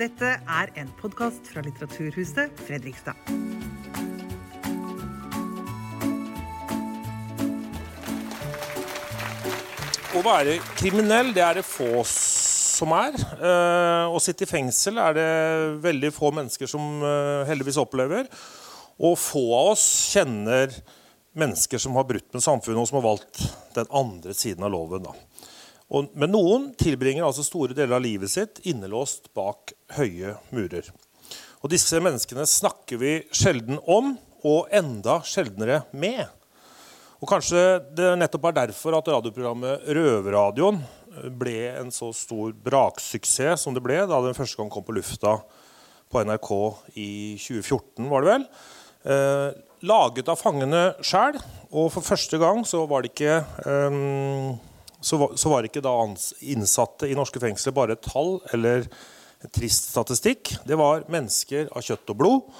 Dette er en podkast fra Litteraturhuset Fredrikstad. Å være kriminell, det er det få som er. Eh, å sitte i fengsel er det veldig få mennesker som eh, heldigvis opplever. Og få av oss kjenner mennesker som har brutt med samfunnet, og som har valgt den andre siden av loven. Da. Og, men noen tilbringer altså store deler av livet sitt innelåst bak høye murer. Og disse menneskene snakker vi sjelden om, og enda sjeldnere med. Og Kanskje det nettopp er derfor at radioprogrammet Røverradioen ble en så stor braksuksess som det ble da den første gang kom på lufta på NRK i 2014, var det vel. Eh, laget av fangene sjæl. Og for første gang så var det ikke eh, så var, så var ikke da innsatte i norske fengsler bare et tall eller en trist statistikk. Det var mennesker av kjøtt og blod.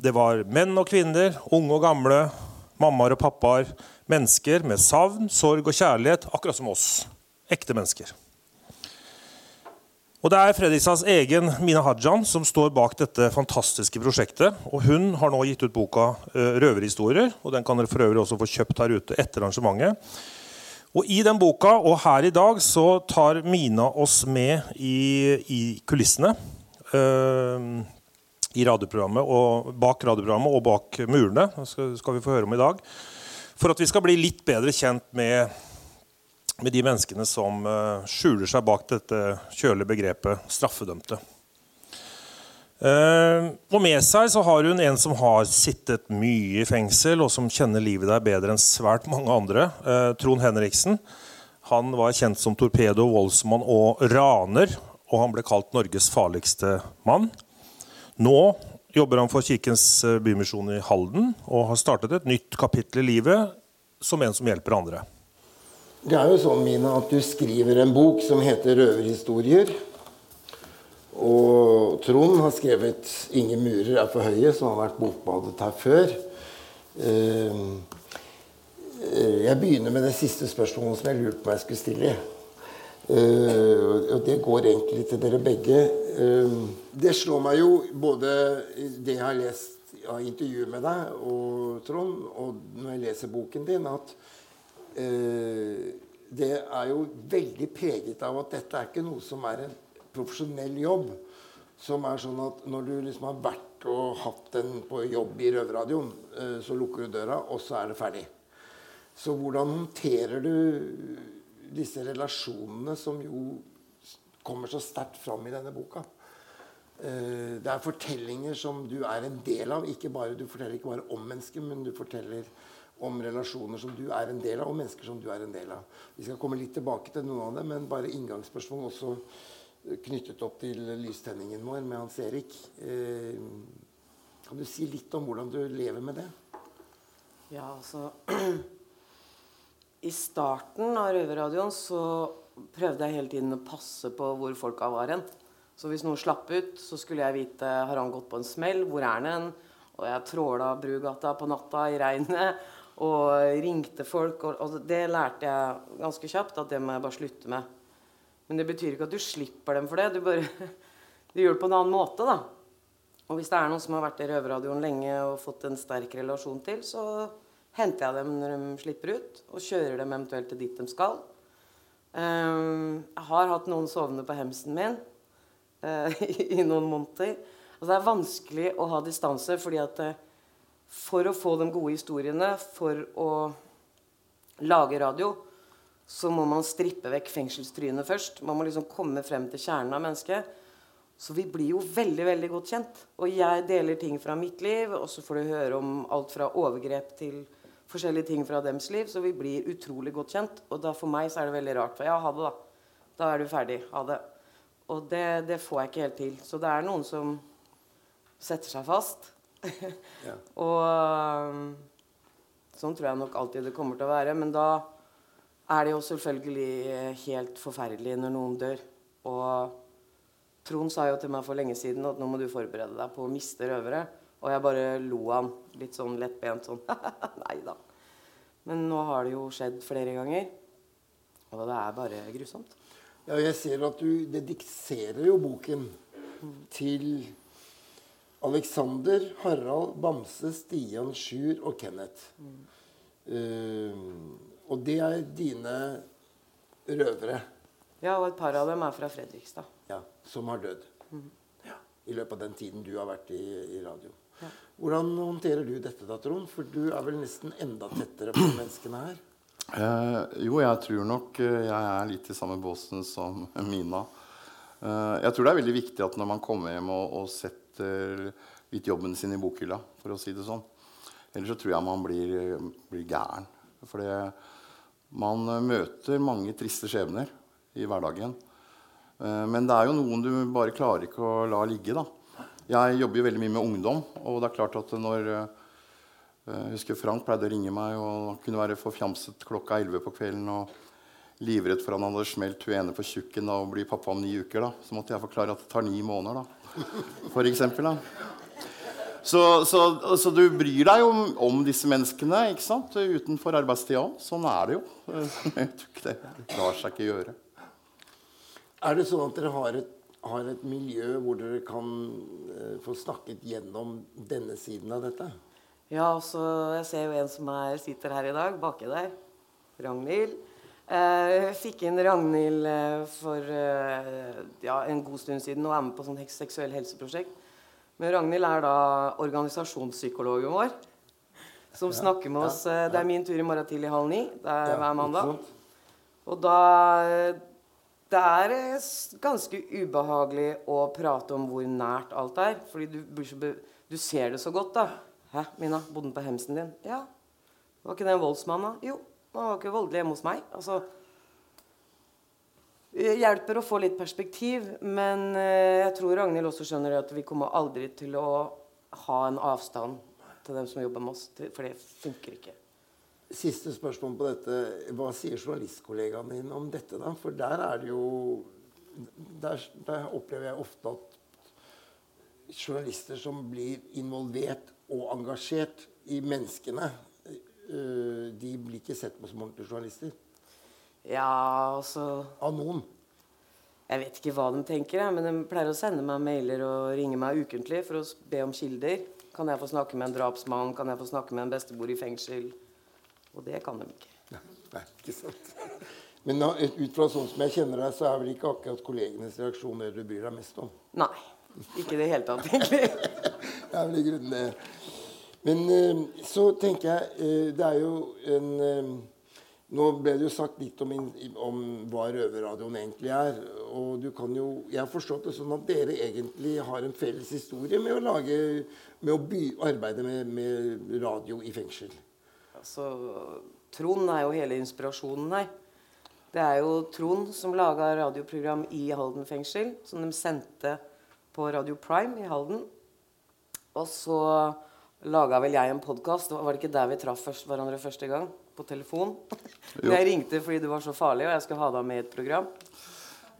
Det var menn og kvinner, unge og gamle, mammaer og pappaer. Mennesker med savn, sorg og kjærlighet, akkurat som oss. Ekte mennesker. Og Det er Fredrikstads egen Mina Hajan som står bak dette fantastiske prosjektet. og Hun har nå gitt ut boka uh, 'Røverhistorier'. og Den kan dere for øvrig også få kjøpt her ute etter arrangementet. Og I den boka og her i dag så tar Mina oss med i, i kulissene. Uh, I radioprogrammet og bak radioprogrammet og bak murene. Det skal, skal vi få høre om i dag. For at vi skal bli litt bedre kjent med med de menneskene som uh, skjuler seg bak dette kjølige begrepet straffedømte. Og med seg så har hun en som har sittet mye i fengsel, og som kjenner livet der bedre enn svært mange andre. Uh, Trond Henriksen. Han var kjent som torpedo, voldsmann og raner, og han ble kalt Norges farligste mann. Nå jobber han for Kirkens Bymisjon i Halden og har startet et nytt kapittel i livet som en som hjelper andre. Det er jo sånn, Mina, at du skriver en bok som heter 'Røverhistorier'. Og Trond har skrevet 'Ingen murer er for høye', som har vært bokbadet her før. Eh, jeg begynner med det siste spørsmålet som jeg lurte på om jeg skulle stille. Eh, og det går egentlig til dere begge. Eh, det slår meg jo både det jeg har lest av intervjuet med deg og Trond, og når jeg leser boken din, at Eh, det er jo veldig preget av at dette er ikke noe som er en profesjonell jobb. Som er sånn at når du liksom har vært og hatt en på jobb i Røverradioen, eh, så lukker du døra, og så er det ferdig. Så hvordan håndterer du disse relasjonene som jo kommer så sterkt fram i denne boka? Eh, det er fortellinger som du er en del av. Ikke bare, du forteller ikke bare om mennesker, men du forteller om relasjoner som du er en del av, og mennesker som du er en del av. Vi skal komme litt tilbake til noen av det, men bare inngangsspørsmål også knyttet opp til lystenningen vår med Hans Erik. Eh, kan du si litt om hvordan du lever med det? Ja, altså I starten av Røverradioen så prøvde jeg hele tiden å passe på hvor folka var hen. Så hvis noen slapp ut, så skulle jeg vite har han gått på en smell. Hvor er han? Og jeg tråla Brugata på natta i regnet og ringte folk. Og, det lærte jeg ganske kjapt at det må jeg bare slutte med. Men det betyr ikke at du slipper dem for det. Du, bare, du gjør det på en annen måte. da. Og hvis det er noen som har vært i Røverradioen lenge og fått en sterk relasjon til, så henter jeg dem når de slipper ut, og kjører dem eventuelt til dit de skal. Um, jeg har hatt noen sovende på hemsen min i, noen måneder. Altså, det er vanskelig å ha distanse, fordi at uh, for å få de gode historiene, for å lage radio, så må man strippe vekk fengselstrynet først. Man må liksom komme frem til kjernen av mennesket. Så vi blir jo veldig veldig godt kjent. Og jeg deler ting fra mitt liv, og så får du høre om alt fra overgrep til forskjellige ting fra dems liv. Så vi blir utrolig godt kjent. Og da for meg så er det veldig rart. For ja, ha det, da. Da er du ferdig. Ha det. Og det, det får jeg ikke helt til. Så det er noen som setter seg fast. ja. Og um, sånn tror jeg nok alltid det kommer til å være. Men da er det jo selvfølgelig helt forferdelig når noen dør. Og Trond sa jo til meg for lenge siden at nå må du forberede deg på å miste røvere. Og jeg bare lo han litt sånn lettbent sånn Nei da. Men nå har det jo skjedd flere ganger. Og det er bare grusomt. Ja, jeg ser at du dedikserer jo boken til Alexander, Harald, Bamse, Stian, Sjur og Kenneth. Eh, og det er dine røvere Ja, og et par av dem er fra Fredrikstad. ja, som har dødd. Ja, I løpet av den tiden du har vært i, i radio. Hvordan håndterer du dette, da, Trond? For du er vel nesten enda tettere på menneskene her. Eh, jo, jeg tror nok eh, jeg er litt i samme båsen som Mina. Eh, jeg tror det er veldig viktig at når man kommer hjem og, og setter litt jobben sin i bokhylla, for å si det sånn, ellers så tror jeg man blir, blir gæren. For man eh, møter mange triste skjebner i hverdagen. Eh, men det er jo noen du bare klarer ikke å la ligge, da. Jeg jobber jo veldig mye med ungdom, og det er klart at når eh, jeg husker Frank pleide å ringe meg og kunne være forfjamset klokka 11 på kvelden og livredd for han hadde smelt hun ene på tjukken da, og bli pappa om ni uker. da. Så måtte jeg forklare at det tar ni måneder, da. For eksempel, da. Så, så, så du bryr deg jo om, om disse menneskene ikke sant? utenfor arbeidstida òg. Sånn er det jo. Jeg tror ikke det lar seg ikke gjøre. Er det sånn at dere har et, har et miljø hvor dere kan eh, få snakket gjennom denne siden av dette? Ja, så jeg ser jo en som er, sitter her i dag, baki der. Ragnhild. Eh, Jeg fikk inn Ragnhild eh, for ja, en god stund siden og er med på sånn seksuell helseprosjekt. Men Ragnhild er da organisasjonspsykologen vår. Som snakker med oss. eh, Det er min tur i morgen tidlig halv ni. Det er Ja, hver mandag. Og da Det er eh, ganske ubehagelig å prate om hvor nært alt er. Fordi du, du ser det så godt, da. Hæ, Mina, bodde han på hemsen din? Ja. Var ikke det en voldsmann, da? Jo. Han var ikke voldelig hjemme hos meg. Altså Hjelper å få litt perspektiv, men eh, jeg tror Ragnhild også skjønner at vi kommer aldri til å ha en avstand til dem som jobber med oss, for det funker ikke. Siste spørsmål på dette. Hva sier journalistkollegaen din om dette, da? For der er det jo Der, der opplever jeg ofte at journalister som blir involvert og engasjert i menneskene, øh, de blir ikke sett på som ordentlige journalister. Ja, altså Av noen. Jeg vet ikke hva de tenker, men de pleier å sende meg mailer og ringe meg ukentlig for å be om kilder. Kan jeg få snakke med en drapsmann? Kan jeg få snakke med en bestemor i fengsel? Og det kan de ikke. Nei, ikke sant. Men ut fra sånn som jeg kjenner deg, så er vel ikke akkurat kollegenes reaksjon det du bryr deg mest om. Nei. Ikke i det hele tatt, egentlig. Det er vel i grunnen det. Men eh, så tenker jeg eh, Det er jo en eh, Nå ble det jo sagt litt om, om hva Røverradioen egentlig er. Og jo Jeg har forstått det sånn at dere egentlig har en felles historie med å lage Med å by, arbeide med, med radio i fengsel. Altså, Trond er jo hele inspirasjonen her. Det er jo Trond som laga radioprogram i Halden fengsel, som de sendte på Radio Prime i Halden. Og så laga vel jeg en podkast. Var det ikke der vi traff hverandre første gang? På telefon? Jo. Jeg ringte fordi du var så farlig, og jeg skal ha deg med i et program.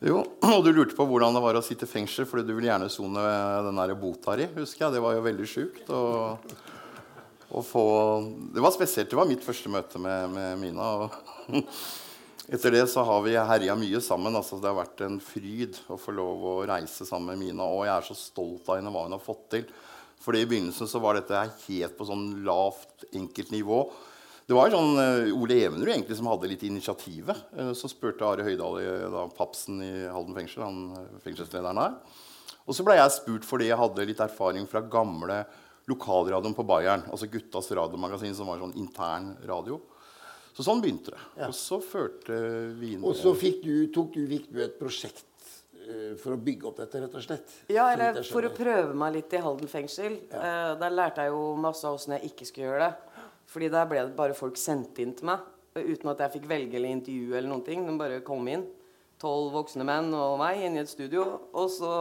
Jo, og du lurte på hvordan det var å sitte i fengsel fordi du ville gjerne sone den der bota di, husker jeg. Det var jo veldig sjukt. Og, få Det var spesielt. Det var mitt første møte med, med Mina. Og etter det så har vi herja mye sammen. Altså, det har vært en fryd å få lov å reise sammen med Mina. Og jeg er så stolt av henne hva hun har fått til. Fordi I begynnelsen så var dette helt på sånn lavt, enkelt nivå. Det var sånn eh, Ole Evenrud egentlig som hadde litt initiativet. Eh, så spurte Are Høydahl, i- da, papsen i Halden fengsel, han eh, fengselslederen her. Og så ble jeg spurt fordi jeg hadde litt erfaring fra gamle lokalradioen på Bayern. Altså Guttas radiomagasin, som var sånn intern radio. Så sånn begynte det. Og så førte vi inn Og så fikk du, tok du, fikk du et prosjekt eh, for å bygge opp dette, rett og slett? Ja, eller for å prøve meg litt i Halden fengsel. Eh, der lærte jeg jo masse av åssen jeg ikke skulle gjøre det. Fordi der ble det bare folk sendt inn til meg. Uten at jeg fikk velge eller intervjue eller noen ting. De bare kom inn. Tolv voksne menn og meg inn i et studio. Og så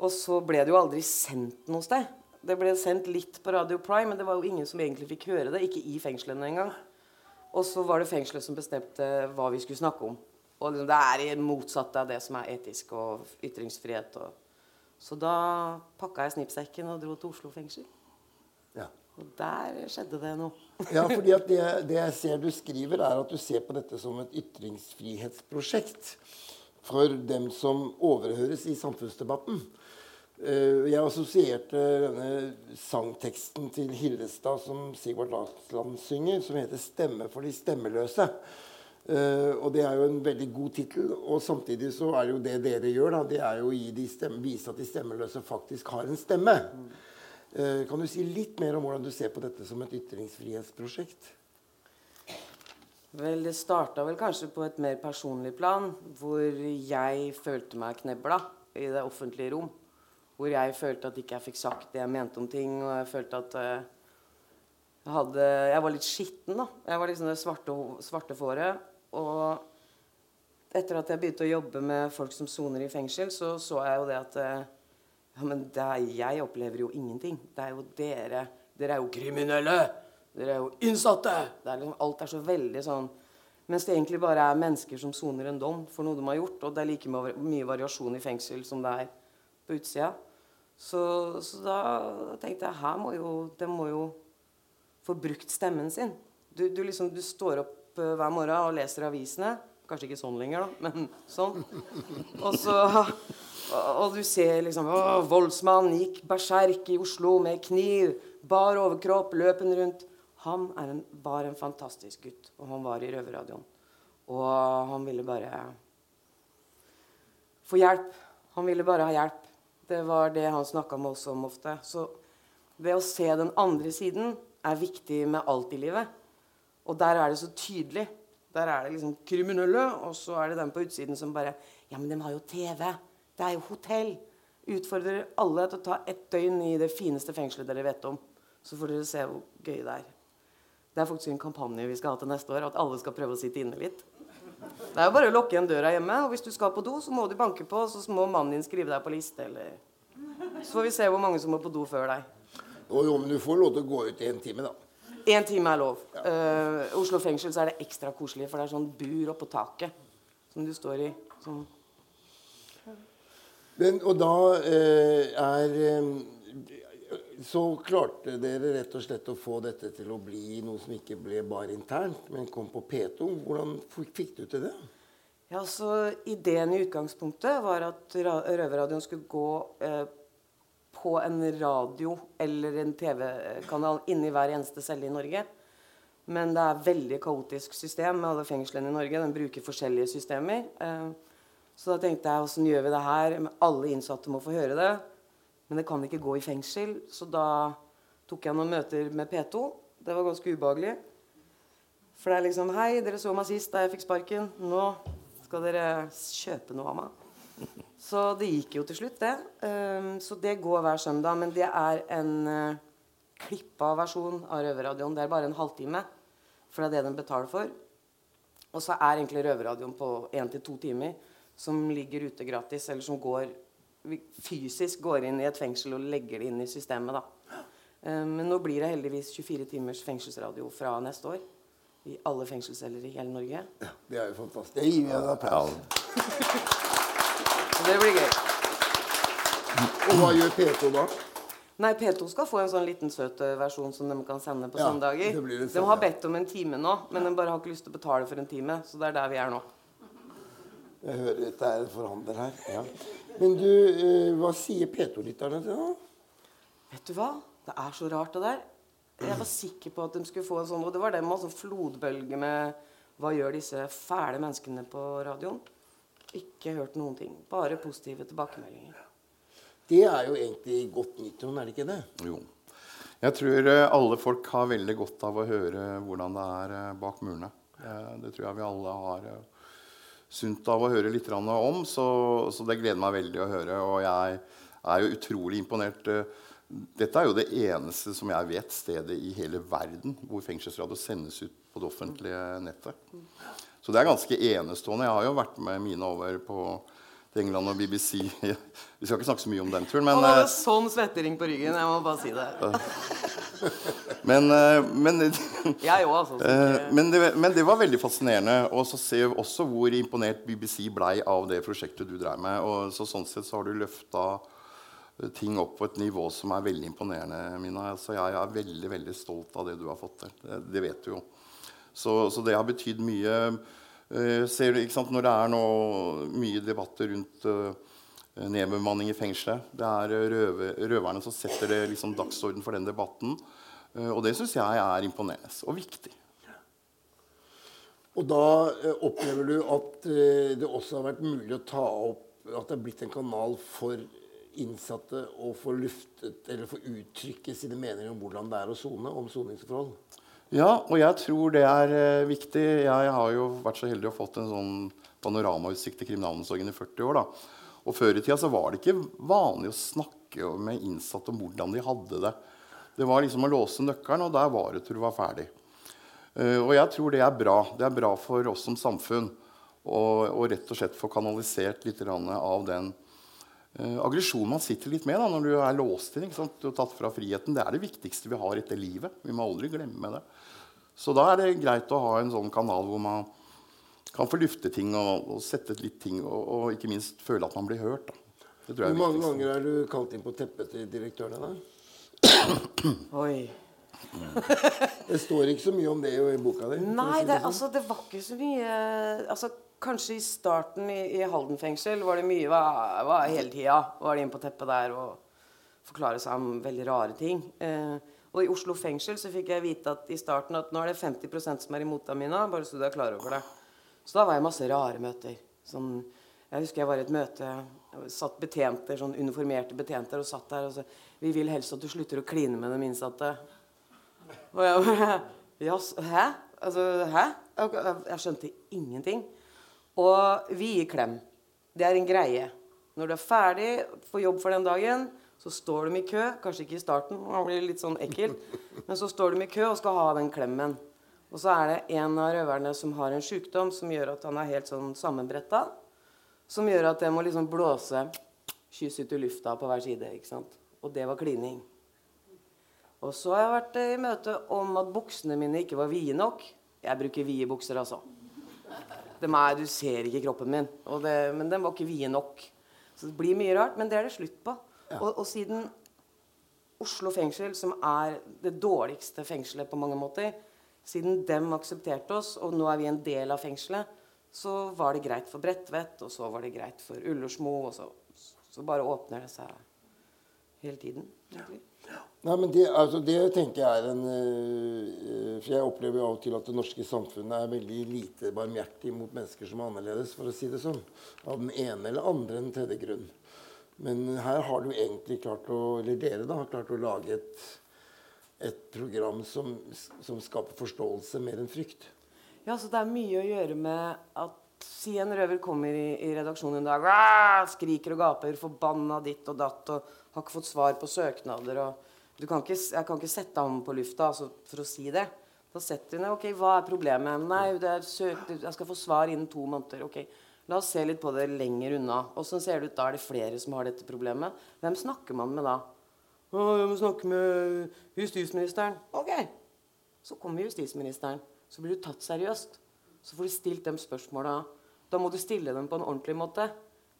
Og så ble det jo aldri sendt noe sted. Det ble sendt litt på Radio Prime, men det var jo ingen som egentlig fikk høre det. Ikke i fengslene engang. Og så var det fengselet som bestemte hva vi skulle snakke om. Og liksom, det er i motsatt av det som er etisk og ytringsfrihet. Og. Så da pakka jeg snippsekken og dro til Oslo fengsel. Ja. Og der skjedde det noe. Ja, fordi at det, det jeg ser du skriver, er at du ser på dette som et ytringsfrihetsprosjekt. for dem som overhøres i samfunnsdebatten. Eh, jeg assosierte denne sangteksten til Hillestad som Sigvart Dagsland synger, som heter 'Stemme for de stemmeløse'. Uh, og det er jo en veldig god tittel. Og samtidig så er det jo det dere gjør, da, det er jo å vise at de stemmeløse faktisk har en stemme. Uh, kan du si litt mer om hvordan du ser på dette som et ytringsfrihetsprosjekt? Vel, det starta vel kanskje på et mer personlig plan, hvor jeg følte meg knebla i det offentlige rom. Hvor jeg følte at ikke jeg fikk sagt det jeg mente om ting, og jeg følte at uh, jeg, hadde, jeg var litt skitten. da. Jeg var liksom det svarte, svarte fåret. Og etter at jeg begynte å jobbe med folk som soner i fengsel, så så jeg jo det at uh, ja, men er, jeg opplever jo ingenting. Det er jo dere. Dere er jo kriminelle. Dere er jo innsatte. Er liksom, alt er så veldig sånn Mens det egentlig bare er mennesker som soner en dom for noe de har gjort. Og det er like mye variasjon i fengsel som det er på utsida. Så, så da tenkte jeg her må jo, de må jo få brukt stemmen sin. Du, du, liksom, du står opp uh, hver morgen og leser avisene. Kanskje ikke sånn lenger, da, men sånn. Og så og du ser liksom å, Voldsmann gikk berserk i Oslo med kniv. Bar overkropp, løpen rundt. Han en, var en fantastisk gutt, og han var i Røverradioen. Og han ville bare få hjelp. Han ville bare ha hjelp. Det var det han snakka med oss om ofte. Så det å se den andre siden er viktig med alt i livet. Og der er det så tydelig. Der er det liksom kriminelle, og så er det den på utsiden som bare Ja, men de har jo TV. Det er jo hotell. Utfordrer alle til å ta ett døgn i det fineste fengselet dere vet om. Så får dere se hvor gøy det er. Det er faktisk en kampanje vi skal ha til neste år. At alle skal prøve å sitte inne litt. Det er jo bare å lukke igjen døra hjemme. Og hvis du skal på do, så må du banke på, så må mannen din skrive deg på liste, eller Så får vi se hvor mange som må på do før deg. Jo, jo, men du får lov til å gå ut i en time, da. Én time er lov. Uh, Oslo fengsel så er det ekstra koselig, for det er sånn bur oppå taket som du står i. Sånn. Men, og da uh, er um, så klarte dere rett og slett å få dette til å bli noe som ikke ble bare internt, men kom på P2. Hvordan fikk du til det? Ja, så Ideen i utgangspunktet var at Røverradioen skulle gå eh, på en radio eller en TV-kanal inni hver eneste celle i Norge. Men det er veldig kaotisk system med alle fengslene i Norge. Den bruker forskjellige systemer. Eh, så da tenkte jeg åssen gjør vi det her? Alle innsatte må få høre det. Men det kan ikke gå i fengsel, så da tok jeg noen møter med P2. Det var ganske ubehagelig. For det er liksom Hei, dere så meg sist da jeg fikk sparken. Nå skal dere kjøpe noe av meg. Så det gikk jo til slutt, det. Um, så det går hver søndag. Men det er en uh, klippa versjon av Røverradioen. Det er bare en halvtime. For det er det den betaler for. Og så er egentlig Røverradioen på én til to timer som ligger ute gratis, eller som går fysisk går inn i et fengsel og legger det inn i systemet. da. Um, men nå blir det heldigvis 24 timers fengselsradio fra neste år. I alle fengselsceller i hele Norge. Ja, Det er jo fantastisk. Det gir vi en applaus. Det blir gøy. Og hva gjør P2 da? Nei, P2 skal få en sånn liten søt eh, versjon som de kan sende på ja, søndager. De har bedt om en time nå, men de bare har ikke lyst til å betale for en time. Så det er der vi er nå. Jeg hører at det er en forhandler her. Ja. Men du, eh, hva sier P2-lytterne til nå? Vet du hva? Det er så rart, det der. Jeg var sikker på at de skulle få en sånn Og det var det med sånn flodbølge med Hva gjør disse fæle menneskene på radioen? Ikke hørt noen ting. Bare positive tilbakemeldinger. Det er jo egentlig godt nytt, er det ikke det? Jo. Jeg tror eh, alle folk har veldig godt av å høre hvordan det er eh, bak murene. Det tror jeg vi alle har sunt av å høre litt om. Så, så, det gleder meg veldig å høre. Og jeg er jo utrolig imponert. Dette er jo det eneste som jeg vet stedet i hele verden hvor fengselsradio sendes ut på det offentlige nettet. Så det er ganske enestående. Jeg har jo vært med mine over på England og BBC. Vi skal ikke snakke så mye om den turen, men hadde eh, sånn svettering på ryggen. Jeg må bare si det. Men, eh, men Jeg også, altså. Eh, men det, men det, var veldig fascinerende. Og så ser vi også hvor imponert BBC blei av det prosjektet du dreiv med. Og så sånn sett så har du løfta ting opp på et nivå som er veldig imponerende. Mina. Så jeg er veldig veldig stolt av det du har fått til. Det, det vet du jo. Så, så det har betydd mye Eh, ser du, ikke sant, Når det er nå mye debatter rundt uh, nedbemanning i fengselet Det er uh, røve, røverne som setter det liksom dagsorden for den debatten. Og det syns jeg er imponerende og viktig. Og da eh, opplever du at eh, det også har vært mulig å ta opp At det er blitt en kanal for innsatte å få luftet eller få uttrykke sine meninger om hvordan det er å sone, om soningsforhold? Ja, og jeg tror det er eh, viktig. Jeg har jo vært så heldig å fått en sånn panoramautsikt til kriminalomsorgen i 40 år. da. Og Før i tida så var det ikke vanlig å snakke med innsatte om hvordan de hadde det. Det var liksom å låse nøkkelen, og der var det til du var ferdig. Uh, og jeg tror det er bra. Det er bra for oss som samfunn å rett og slett få kanalisert litt av den aggresjonen man sitter litt med da, når du er låst inn. Du har tatt fra friheten. Det er det viktigste vi har etter livet. Vi må aldri glemme det. Så da er det greit å ha en sånn kanal hvor man kan få lufte ting og, og sette litt ting, og, og, ikke minst føle at man blir hørt. Hvor mange ganger er du kalt inn på teppet til direktørene? Oi. det står ikke så mye om det i boka di. Nei, det, sånn. altså, det var ikke så mye altså, Kanskje i starten i, i Halden fengsel var det mye var, var hele tida. Var det inn på teppet der og forklare seg om veldig rare ting. Eh, og i Oslo fengsel så fikk jeg vite at i starten at nå er det 50 som er imot deg, Mina. Bare så du er klar over det. Så da var jeg masse rare møter. Sånn, jeg husker jeg var i et møte satt betjenter, sånn uniformerte betjenter og satt der og sa Vi vil helst at du slutter å kline med dem innsatte. Og jeg bare Jaså? Hæ? Altså, hæ? Jeg skjønte ingenting. Og vi gir klem. Det er en greie. Når du er ferdig på jobb for den dagen, så står de i kø. Kanskje ikke i starten, det blir litt sånn ekkelt. Men så står de i kø og skal ha den klemmen. Og så er det en av røverne som har en sykdom som gjør at han er helt sånn sammenbretta. Som gjør at jeg må liksom blåse kyss ut i lufta på hver side. ikke sant? Og det var klining. Og så har jeg vært i møte om at buksene mine ikke var vide nok. Jeg bruker vide bukser, altså. Er, du ser ikke kroppen min. Det, men den var ikke vide nok. Så det blir mye rart, men det er det slutt på. Ja. Og, og, siden Oslo fengsel, som er det dårligste fengselet på mange måter, siden dem aksepterte oss, og nå er vi en del av fengselet, så var det greit for Bredtvet, og så var det greit for Ullersmo, og så, så bare åpner det seg hele tiden. egentlig. Nei, men det, altså, det, tenker jeg er en uh, For jeg opplever av og til at det norske samfunnet er veldig lite barmhjertig mot mennesker som er annerledes, for å si det sånn. Av den ene eller andre enn tredje grunn. Men her har du egentlig klart å Eller dere da, har klart å lage et, et program som, som, skaper forståelse mer enn frykt. Ja, så det er mye å gjøre med at Si en røver kommer i, i redaksjonen en dag, skriker og gaper, forbanna ditt og datt, og har ikke fått svar på søknader. og kan ikke, jeg kan ikke sette ham på lufta altså, for å si det. Da setter hun Ok, hva er problemet? Nei, søkt, jeg skal få svar innen to måneder. Ok, La oss se litt på det lenger unna. Åssen ser det ut da? Er det flere som har dette problemet? Hvem snakker man med da? Å, jeg må snakke med justisministeren. Ok. Så kommer justisministeren. Så blir du tatt seriøst. Så får du stilt dem spørsmåla. Da må du stille dem på en ordentlig måte.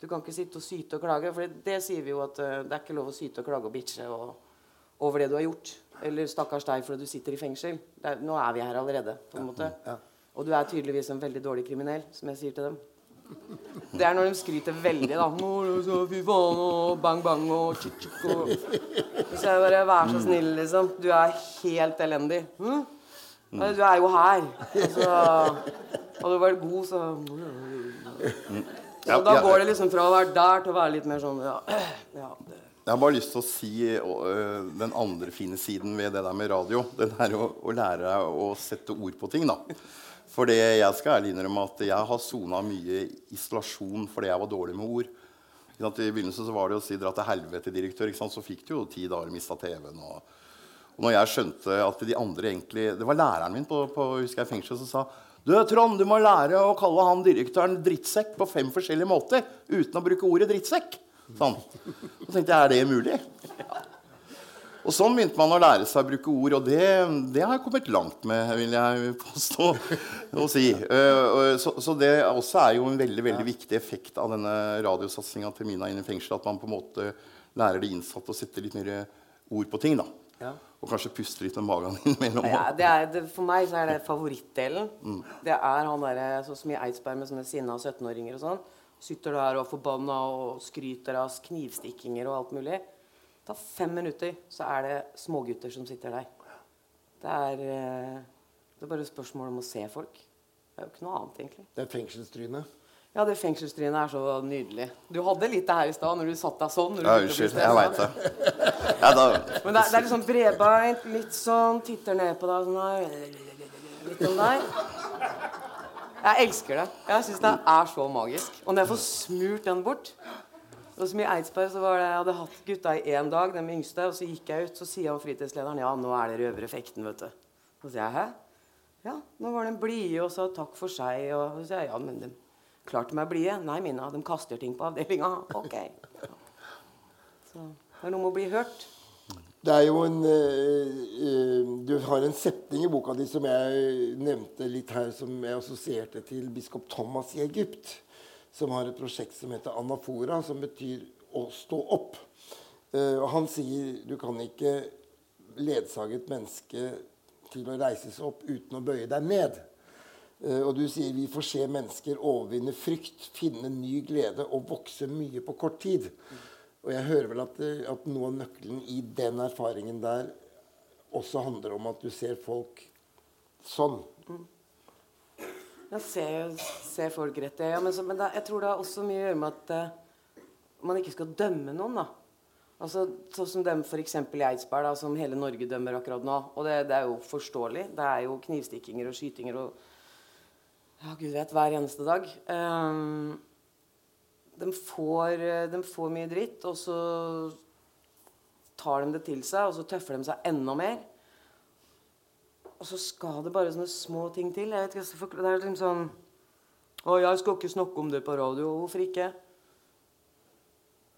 Du kan ikke sitte og syte og klage. For det sier vi jo at uh, det er ikke lov å syte og klage og bitche. og over det du har gjort. Eller 'stakkars deg fordi du sitter i fengsel'. Er, nå er vi her allerede. på en måte. Og du er tydeligvis en veldig dårlig kriminell, som jeg sier til dem. Det er når de skryter veldig, da. Fy faen, og bang, bang og tjuk, tjuk og Så jeg bare Vær så snill, liksom. Du er helt elendig. Hm? Du er jo her. Altså, hadde du vært god, så Så da går det liksom fra å være der til å være litt mer sånn Ja. ja det jeg har bare lyst til å si uh, den andre fine siden ved det der med radio. Den er å, å lære deg å sette ord på ting. da. For det jeg skal ærlig innrømme at jeg har sona mye isolasjon fordi jeg var dårlig med ord. I begynnelsen så var det å si 'dra til helvete, direktør'. Så fikk du jo ti dager mista TV-en. Og, og når jeg skjønte at de andre egentlig Det var læreren min på, på husker jeg fengsel som sa du, Trond, du må lære å kalle han direktøren drittsekk på fem forskjellige måter uten å bruke ordet drittsekk. Sånn. Så tenkte jeg er det mulig? Ja. Og sånn begynte man å lære seg å bruke ord, og det, det har jeg kommet langt med, vil jeg påstå å si. Uh, så, så, det også er jo en veldig veldig viktig effekt av denne radiosatsinga til Mina inn i fengsel. At man på en måte lærer de innsatte å sette litt mer ord på ting. da. Ja. Og kanskje puste litt med magen innimellom. Ja, det er, det, for meg så er det favorittdelen. Det er han derre sånn som i Eidsberg med sånne sinna 17-åringer og sånn. Sitter der og er forbanna og skryter av knivstikkinger og alt mulig. Ta fem minutter, så er det smågutter som sitter der. Det er, eh, det er bare et spørsmål om å se folk. Det er jo ikke noe annet, egentlig. Det er fengselstryne. Ja, det fengselstrynet er så nydelig. Du hadde litt det her i stad når du satt deg sånn. Ja, unnskyld. Jeg veit det. Ja, da, Men det er, det er litt sånn bredbeint, litt sånn, titter ned på deg sånn her. Litt sånn der. Jeg elsker det. Jeg syns det er så magisk. Og når jeg får smurt den bort og som I Eidsberg så var det, jeg hadde hatt gutta i én dag, den yngste, og så gikk jeg ut, så sier han fritidslederen ja, nå er det røvereffekten, vet du. Så sier jeg hæ? Ja, nå var den blide og sa takk for seg. Og så sier jeg ja, men klart de er blide. Nei, Mina, de kaster ting på avdelinga. Ok. Så det er noe med å bli hørt. Det er jo en eh, eh, Du har en setning i boka di som jeg nevnte litt her, som jeg assosierte til biskop Thomas i Egypt, som har et prosjekt som heter Anafora, som betyr å stå opp. Eh, og han sier du kan ikke ledsage et menneske til å reise seg opp uten å bøye deg ned. Eh, og du sier vi får se mennesker overvinne frykt, finne ny glede og vokse mye på kort tid. Og jeg hører vel at, at noe av nøkkelen i den erfaringen der også handler om at du ser folk sånn. Jeg ser, ser folk rett i øya, men, så, men da, jeg tror det har også mye å gjøre med at eh, man ikke skal dømme noen. da. Altså, Sånn som dem f.eks. i Eidsberg, da, som hele Norge dømmer akkurat nå. Og det, det er jo forståelig. Det er jo knivstikkinger og skytinger og ja, gud vet, hver eneste dag. Um, de, får, eh, de får mye dritt, og så tar de det til seg, og så tøffer de seg enda mer. Og så skal det bare sånne små ting til. Jeg vet ikke, Det er liksom sånn Å, jeg skal ikke snakke om det på radio. Hvorfor ikke?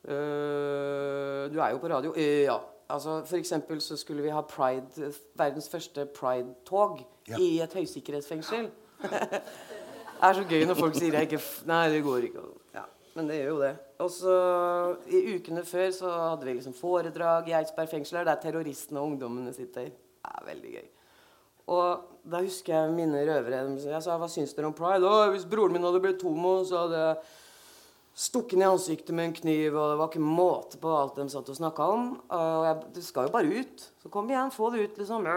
Uh, du er jo på radio. Uh, ja. Altså, for eksempel så skulle vi ha pride, verdens første pride-tog i et høysikkerhetsfengsel. Det er så gøy når folk sier jeg ikke Nei, det går ikke. Ja, men det gjør jo det. Og så I ukene før så hadde vi liksom foredrag i Eidsberg fengsel, der terroristene og ungdommene sitter. Det er veldig gøy. Og da husker jeg mine røvere Jeg sa hva syns dere om pride? Å, hvis broren min hadde blitt homo, så hadde jeg stukket i ansiktet med en kniv, og det var ikke måte på alt de satt og snakka om. Og jeg, det skal jo bare ut. Så kom igjen, få det ut, liksom.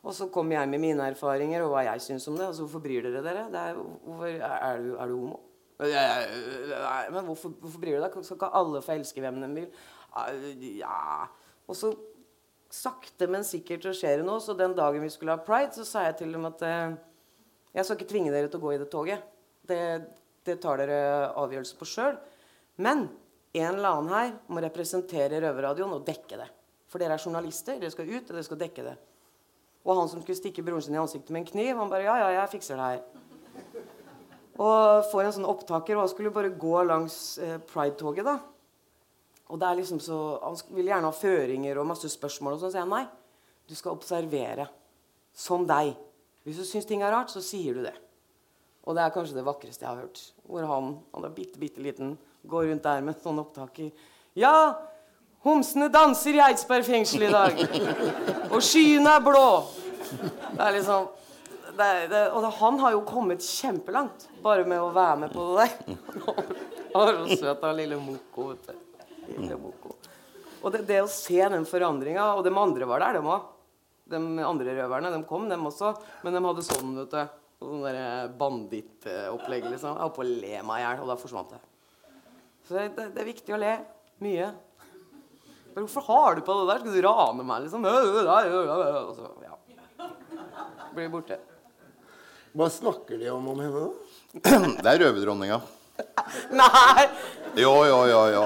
Og så kom jeg med mine erfaringer og hva jeg syns om det. Og så hvorfor bryr dere dere? Er, hvorfor, er, du, er du homo? Nei, men hvorfor, hvorfor bryr du deg? Skal ikke alle få elske hvem de vil? Ja Og så sakte, men sikkert så skjer det noe. Så den dagen vi skulle ha pride, så sa jeg til dem at eh, jeg skal ikke tvinge dere til å gå i det toget. Det, det tar dere avgjørelse på sjøl. Men en eller annen her må representere Røverradioen og dekke det. For dere er journalister, dere skal ut, og dere skal dekke det. Og han som skulle stikke broren sin i ansiktet med en kniv, han bare Ja, ja, jeg fikser det her. Og får en sånn opptaker, og han skulle bare gå langs eh, Pride-toget, da. Og det er liksom så, Han vil gjerne ha føringer og masse spørsmål. Og sånn, så sier jeg nei. Du skal observere. Som deg. Hvis du syns ting er rart, så sier du det. Og det er kanskje det vakreste jeg har hørt. Hvor han, han er bitte, bitte liten, går rundt der med sånn opptaker. Ja, homsene danser i Eidsberg fengsel i dag. Og skyene er blå. Det er liksom det, er- det, Og det, han har jo kommet kjempelangt bare med å være med på det der. Han er så søt, han lille Moko. vet du. Lille Moko. Og det, det å se den forandringa Og de andre var der, de òg. De andre røverne de kom, dem også. Men de hadde sånn, vet du. Sånn der bandittopplegg, liksom. Jeg holdt på å le meg i hjel, og da forsvant det. Så det, det, det er viktig å le. Mye. Men hvorfor har du på det der? Skal du rane meg, liksom? Og så, ja. Blir borte. Hva snakker de om om henne, da? det er røverdronninga. Nei! Jo, jo, jo. jo.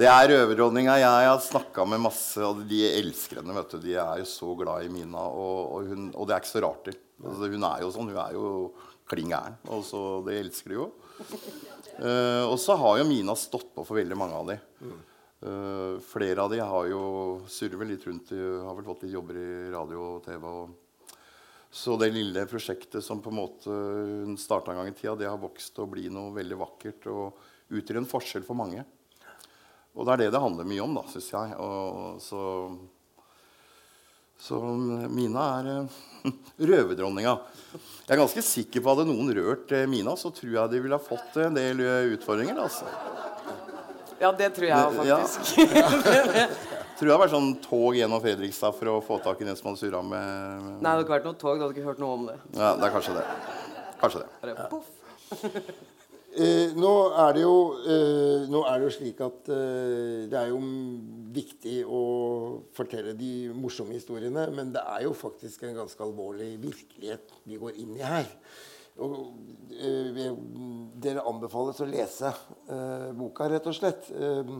Det er røverdronninga. Jeg har snakka med masse, og de elsker henne. vet du. De er jo så glad i Mina, og, og, hun, og det er ikke så rart. det. Altså, hun er jo sånn. Hun er jo klin gæren. Og så det elsker de jo. Uh, og så har jo Mina stått på for veldig mange av de. Eh, flere av de har jo surrer litt rundt. De har vel fått litt jobber i radio og TV. og så det lille prosjektet som på en måte hun starta en gang i tida, det har vokst til å noe veldig vakkert og utgjør en forskjell for mange. Og det er det det handler mye om, da, syns jeg. Og så Så Mina er uh, røverdronninga. Jeg er ganske sikker på at hadde noen rørt eh, Mina, så tror jeg de ville ha fått en del utfordringer. Altså. Ja, det tror jeg ja. faktisk. Tror det det vært sånn tog gjennom Fredrikstad for å få tak i den som hadde surra med Nei, det hadde ikke vært noe tog. Du hadde ikke hørt noe om det. Ja, det er kanskje det. Kanskje det. Ja. Eh, nå, er det jo, eh, nå er det jo slik at eh, det er jo viktig å fortelle de morsomme historiene, men det er jo faktisk en ganske alvorlig virkelighet vi går inn i her. Og, eh, dere anbefales å lese eh, boka, rett og slett. Eh,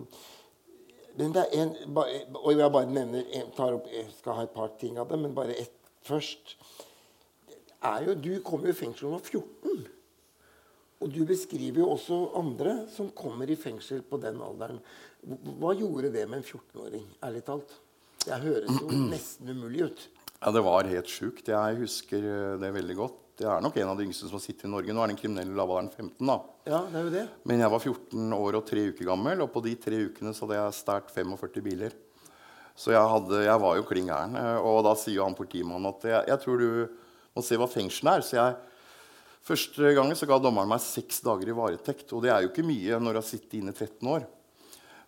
men det er en, og jeg bare nevner tar opp, jeg skal ha et par ting av det, men bare ett først. Jo, du kom jo i fengsel da du var 14. Og du beskriver jo også andre som kommer i fengsel på den alderen. Hva gjorde det med en 14-åring, ærlig talt? Det høres jo nesten umulig ut. Ja, Det var helt sjukt. Jeg husker eh, det veldig godt. Jeg er nok en av de yngste som har sittet i Norge. Nå er den kriminelle lavalderen 15. da. Ja, det er jo det. Men jeg var 14 år og tre uker gammel, og på de tre ukene så hadde jeg stært 45 biler. Så jeg, hadde, jeg var jo klin gæren. Og da sier jo han politimannen at jeg, jeg tror du må se hva fengselet er. Så jeg, første gangen så ga dommeren meg seks dager i varetekt. Og det er jo ikke mye når du har sittet inne i 13 år.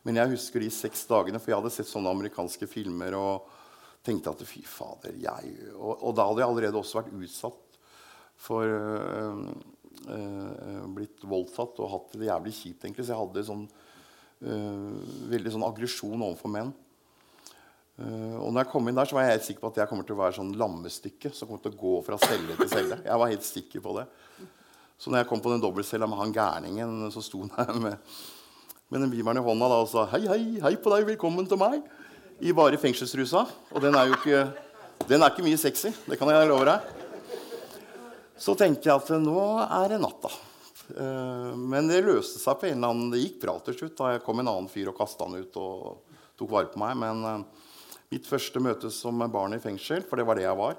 Men jeg husker de seks dagene, for jeg hadde sett sånne amerikanske filmer og tenkte at fy fader, jeg Og, og da hadde jeg allerede også vært utsatt for øh, øh, Blitt voldtatt og hatt det jævlig kjipt, egentlig. Så jeg hadde sånn veldig sånn aggresjon overfor menn. Uh, og når jeg kom inn der, så var jeg helt sikker på at jeg kommer til å være sånn lammestykke som kommer til å gå fra celle til celle. Jeg var helt sikker på det. Så når jeg kom på den dobbeltcella med han gærningen, så sto han der med, med den bibelen i hånda da, og sa hei, hei, hei på deg, velkommen til meg. I bare fengselsrusa. Og den er jo ikke, den er ikke mye sexy. Det kan jeg love deg. Så tenkte jeg at nå er det natta. Eh, Men det løste seg på en eller annen Det gikk bra til slutt. da Jeg kom en annen fyr og kasta han ut og tok vare på meg. Men eh, mitt første møte som barn i fengsel, for det var det jeg var,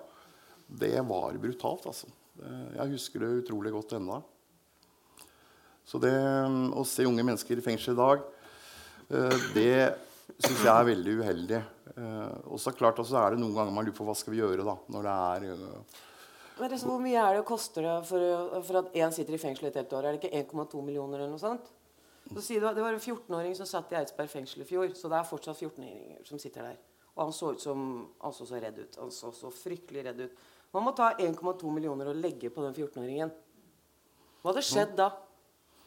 det var brutalt. altså. Eh, Jeg husker det utrolig godt ennå. Så det å se unge mennesker i fengsel i dag, eh, det syns jeg er veldig uheldig. Eh, Og så klart er det noen ganger man lurer på hva skal vi gjøre da, når det er eh, Men er hvor mye er det koster det for, for at én sitter i fengsel et helt år? Er det ikke 1,2 millioner eller noe sånt? Så du Det var en 14-åring som satt i Eidsberg fengsel i fjor. Så det er fortsatt 14-åringer som sitter der. Og han så ut som Han så så redd ut. Han så så fryktelig redd ut. Man må ta 1,2 millioner og legge på den 14-åringen. Hva hadde skjedd da?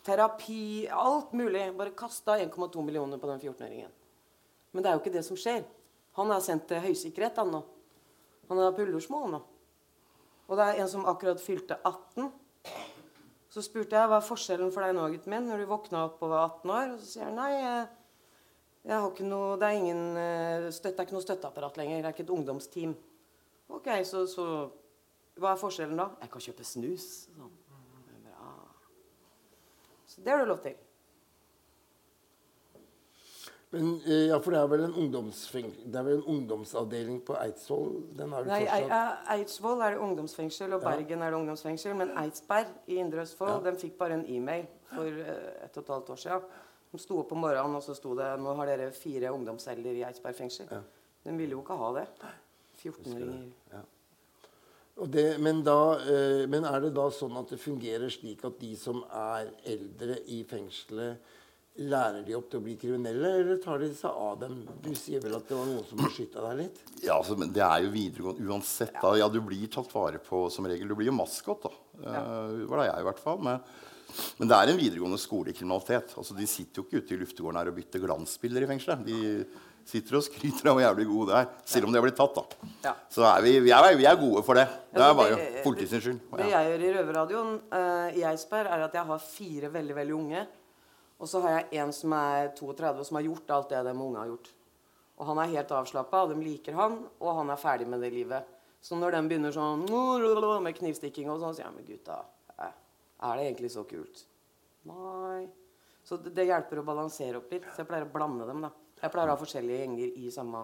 Terapi, alt mulig. Bare kasta 1,2 millioner på den 14-åringen. Men det er jo ikke det som skjer. Han er sendt til høysikkerhet han nå. Han er pullersmo nå. Og det er en som akkurat fylte 18. Så spurte jeg hva er forskjellen for deg nå, gutten min, når du våkna opp og var 18 år. Og så sier han nei, jeg, har ikke noe, det er ingen eh, støtte, det er ikke noe støtteapparat lenger. Det er ikke et ungdomsteam. Ok, så, så hva er forskjellen da? Jeg kan kjøpe snus. Sånn. Så det har du lov til. Men, eh, ja, for det er vel en, det er vel en ungdomsavdeling på Eidsvoll? Den har du Nei? Eidsvoll er det ungdomsfengsel, og Bergen er det ungdomsfengsel. Men Eidsberg i Indre Østfold den fikk bare en e-mail for eh, et og et halvt år siden. De sto opp om morgenen, og så sto det nå har dere fire ungdomsceller i Eidsberg fengsel. De ville jo ikke ha det. 14-åringer. Og det, men, da, eh, men er det da sånn at det fungerer slik at de som er eldre i fengselet, lærer de opp til å bli kriminelle, eller tar de seg av dem? Du sier vel at det var noen som beskytta deg litt? Ja, altså, men Det er jo videregående uansett. da. Ja, Du blir tatt vare på som regel. Du blir jo maskot, da. Eh, Det var da jeg, i hvert fall. Men, men det er en videregående skolekriminalitet. Altså, De sitter jo ikke ute i luftegården her og bytter glansbilder i fengselet. De sitter og skryter av hvor jævlig gode det er, selv om de har blitt tatt. da. Ja. Så er vi, vi, er, vi er gode for det. Det er bare politiets skyld. Det jeg gjør i Røverradioen uh, i Eidsberg, er at jeg har fire veldig veldig unge. Og så har jeg en som er 32, som har gjort alt det de unge har gjort. Og han er helt avslappa, og de liker han, og han er ferdig med det livet. Så når de begynner sånn med knivstikking og sånn, så sier jeg men gutta, eh, er det egentlig så kult? Nei. Så det, det hjelper å balansere opp litt. Så jeg pleier å blande dem, da. Jeg pleier å ha forskjellige gjenger i samme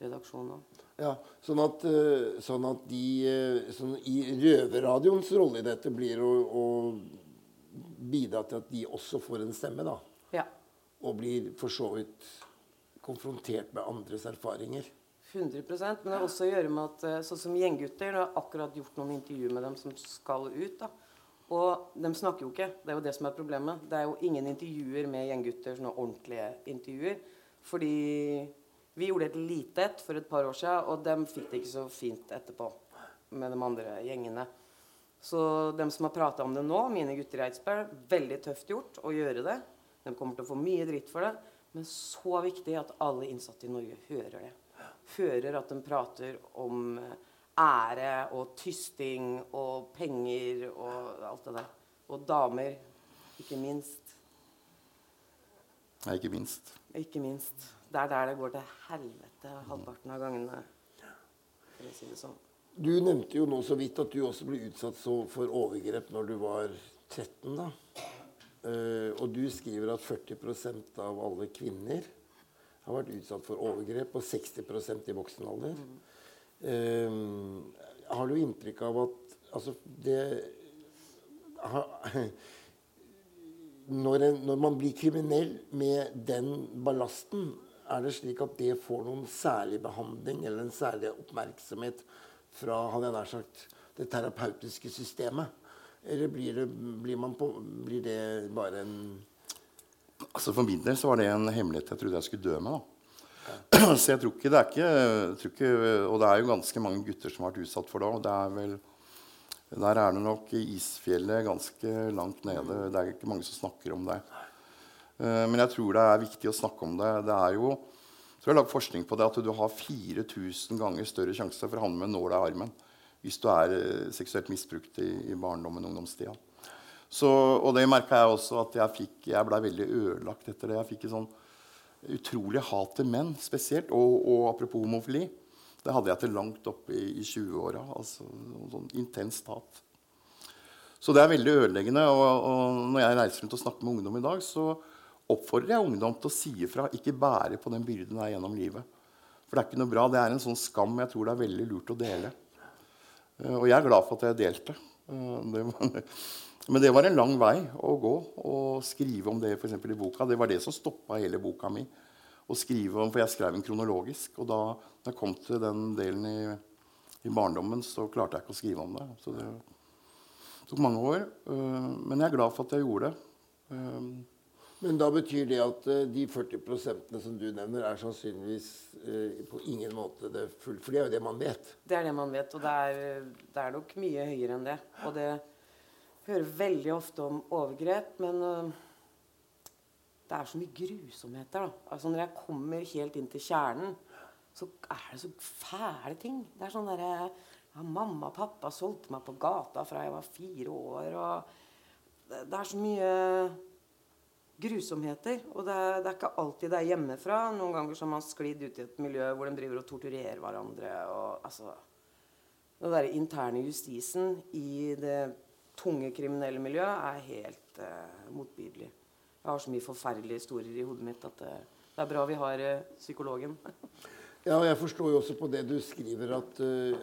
redaksjon. Da. Ja, sånn at, eh, sånn at de eh, sånn I røverradioens rolle i dette blir å, å bidra til at de også får en stemme, da. Ja. Og blir for så vidt konfrontert med andres erfaringer. 100% Men det har også å gjøre med at eh, sånn som gjenggutter Jeg har akkurat gjort noen intervjuer med dem som skal ut. da Og de snakker jo ikke. Det er jo det som er problemet. Det er jo ingen intervjuer med gjenggutter, sånne ordentlige intervjuer. Fordi vi gjorde et lite et for et par år siden, og de fikk det ikke så fint etterpå med de andre gjengene. Så dem som har prata om det nå, mine gutter i Eidsberg, veldig tøft gjort å gjøre det. De kommer til å få mye dritt for det. Men så viktig at alle innsatte i Norge hører det. Hører at de prater om ære og tysting og penger og alt det der. Og damer, ikke minst. Nei, ikke minst. Ikke minst. Det er der det går til helvete halvparten av gangene. For å si det sånn. Du nevnte jo nå så vidt at du også ble utsatt for overgrep når du var 13. da. Uh, og du skriver at 40% av alle kvinner har vært utsatt for overgrep, og 60% i voksen alder. Mm. Har du inntrykk av at altså det ha, når, en, når, man blir kriminell med den ballasten, er det slik at det får noen særlig behandling eller en særlig oppmerksomhet fra hadde jeg nær sagt, det terapeutiske systemet? Eller blir det, blir på, blir det bare en Altså For min del så var det en hemmelighet jeg trodde jeg skulle dø med. da. Så jeg tror ikke det er ikke, ikke, Og det er jo ganske mange gutter som har vært utsatt for det og det er vel, Der er det nok isfjellet ganske langt nede. Det er ikke mange som snakker om det. Eh, men jeg tror det er viktig å snakke om det. Det er jo så jeg har lagd forskning på det at du har 4000 ganger større sjanse for å havne med en nål i armen hvis du er eh, seksuelt misbrukt i, i barndommen og ungdomstida. Så, og det merka jeg også at jeg fikk Jeg blei veldig ødelagt etter det. Jeg fikk et sånn utrolig hat til menn spesielt. Og, og, apropos homofili. Det hadde jeg til langt opp i, i 20-åra. Altså, sånn intenst hat. Så det er veldig ødeleggende. Og, og når jeg reiser rundt og snakker med ungdom i dag, så oppfordrer jeg ungdom til å si ifra. Ikke bære på den byrden der gjennom livet. For det er ikke noe bra. Det er en sånn skam jeg tror det er veldig lurt å dele. Uh, og jeg er glad for at jeg delte. Var, men det var en lang vei å gå og skrive om det for i boka. Det var det som stoppa hele boka mi. Å skrive om, For jeg skrev den kronologisk. Og da, da jeg kom til den delen i, i, barndommen, så klarte jeg ikke å skrive om det. Så det tok mange år. Uh, men jeg er glad for at jeg gjorde det. Men da betyr det at uh, de 40 som du nevner, er sannsynligvis uh, på ingen måte det full For det er jo det man vet. Det er det man vet, og det er, det er nok mye høyere enn det. Og det hører veldig ofte om overgrep, men uh, det er så mye grusomheter. da. Altså Når jeg kommer helt inn til kjernen, så er det så fæle ting. Det er sånn derre ja, Mamma og pappa solgte meg på gata fra jeg var fire år. og det, det er så mye grusomheter. Og det, det, er ikke alltid det er hjemmefra. Noen ganger så har man sklidd ut i et miljø hvor de driver og torturerer hverandre. Og, altså, den der interne justisen i det tunge kriminelle miljøet er helt uh, motbydelig. Jeg har så mye forferdelige historier i hodet mitt at uh, det er bra vi har uh, psykologen. ja, og Jeg forstår jo også på det du skriver, at,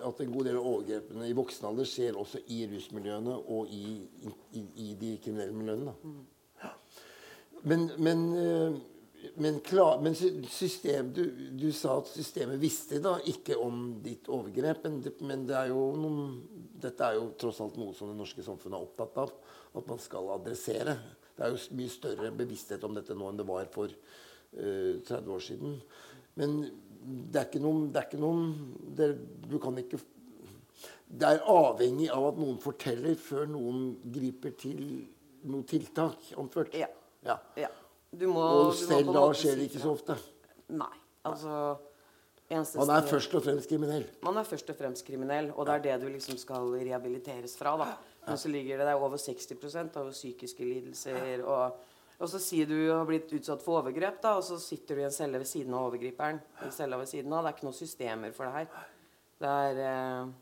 at en god del av overgrepene i voksen alder skjer også i rusmiljøene og i, i, i de kriminelle miljøene. da. Mm. Men, men, eh, men, klar, men system, du, du, sa at systemet visste da ikke om ditt overgrep. Men, det, er noen, dette er jo tross alt noe som det norske samfunnet er opptatt av. At man skal adressere. Det er jo mye større bevissthet om dette nå enn det var for uh, eh, 30 år siden. Men det er ikke noen, det er ikke noen det, Du kan ikke Det er avhengig av at noen forteller før noen griper til noe tiltak. Anført. Ja. Ja. ja. Må, og selv da skjer det ikke så ofte. Nei. Altså Man er først og fremst kriminell. Man er først og fremst kriminell, og det er det du liksom skal rehabiliteres fra. da. Men så ligger det der over 60% av psykiske lidelser. Og, og, så sier du har blitt utsatt for overgrep, da, og så sitter du i en celle ved siden av overgriperen. En celle ved siden av. Det er ikke noen systemer for det her. Det er eh,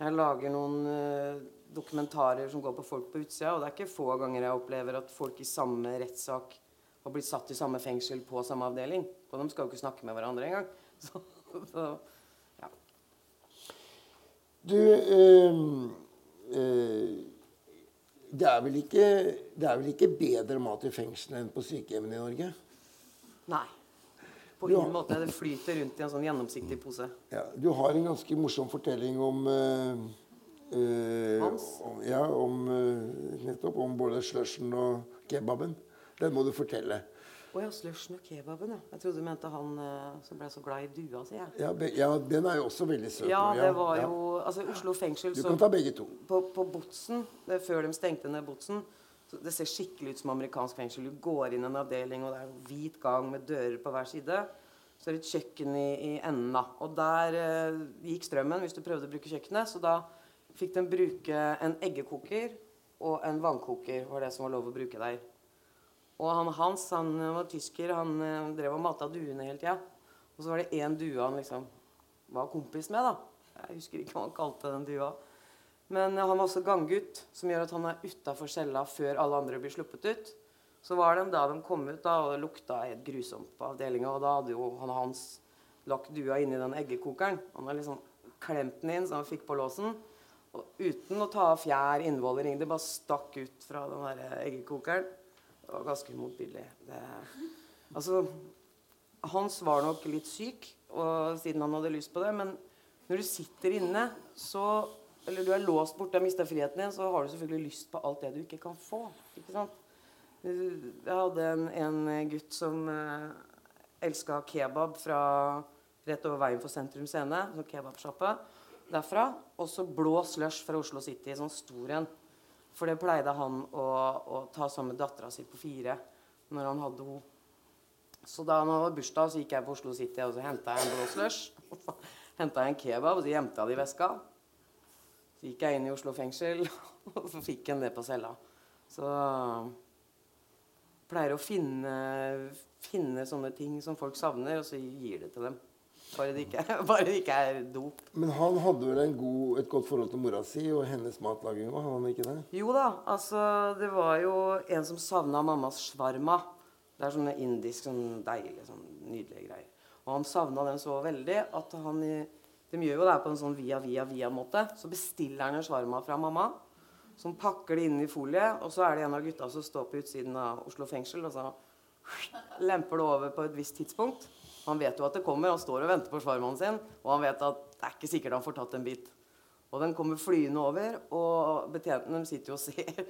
Jeg lager noen eh, dokumentarer som går på folk på utsida. Og det er ikke få ganger jeg opplever at folk i samme rettssak har blitt satt i samme fengsel på samme avdeling. Og de skal jo ikke snakke med hverandre engang. Så, så ja. Du øh, øh, det, er vel ikke, det er vel ikke bedre mat i fengslene enn på sykehjemmene i Norge? Nei. på ingen måte. Det flyter rundt i en sånn gjennomsiktig pose. Ja, du har en ganske morsom fortelling om eh, Hans? Om, ja, om eh, nettopp om både slushen og kebaben. Den må du fortelle. Å ja, slushen og kebaben, ja. Jeg trodde du mente han eh, som ble så glad i dua si. Ja, ja, den er jo også veldig søt. Ja, det var jo Altså, Oslo fengsel Du kan ta begge to. på, på Botsen, det før de stengte ned Botsen så Det ser skikkelig ut som amerikansk fengsel. Du går inn i en avdeling, og det er en hvit gang med dører på hver side. Så er det et kjøkken i, i enden. da. Og der eh, gikk strømmen hvis du prøvde å bruke kjøkkenet. Så da fikk de bruke en eggekoker og en vannkoker. var det som var lov å bruke der. Og han Hans han var tysker. Han eh, drev og mata duene hele tida. Og så var det én due han liksom var kompis med. da. Jeg husker ikke hva han kalte den dua. Men han var også ganggutt, som gjør at han er utafor cella før alle andre blir sluppet ut. Så var det da de kom ut, da, og det lukta helt grusomt på avdelinga. Og da hadde jo han Hans lagt dua inni den eggekokeren. Han hadde liksom klemt den inn så han fikk på låsen. Uten å ta av fjær, innvoller. Det bare stakk ut fra den der eggekokeren. Det var ganske motbydelig. Altså, Hans var nok litt syk og, siden han hadde lyst på det. Men når du sitter inne, så Eller du er låst borte har mista friheten din, så har du selvfølgelig lyst på alt det du ikke kan få. Ikke sant? Jeg hadde en, en gutt som eh, elska kebab fra rett over veien for Sentrum Scene. Sånn kebabsjappe derfra. Og så blå slush fra Oslo City, sånn stor en. For det pleide han å, å ta sammen med dattera si på fire når han hadde henne. Så da han hadde bursdag, så gikk jeg på Oslo City og så henta en blå slush. Henta en kebab, og så gjemte jeg det i veska. Så gikk jeg inn i Oslo fengsel, og så fikk en det på cella. Så pleier å finne, finne sånne ting som folk savner, og så gir det til dem. Bare det ikke, bare det ikke er dop. Men han hadde vel en god, et godt forhold til mora si og hennes matlaging òg, han ikke det? Jo da, altså det var jo en som savna mammas shwarma. Det er sånne indisk, sånn deilige, sånn nydelige greier. Og han savna den så veldig at han De gjør jo det på en sånn via, via, via-måte. Så bestiller han en shwarma fra mamma, som pakker det inn i folie. Og så er det en av gutta som står på utsiden av Oslo fengsel, og så lemper det over på et visst tidspunkt. Han vet jo at det kommer, han står og venter på svarmannen sin, og han vet at det er ikke sikkert han får tatt en bit. Og den kommer flyende over, og betjentene sitter jo og ser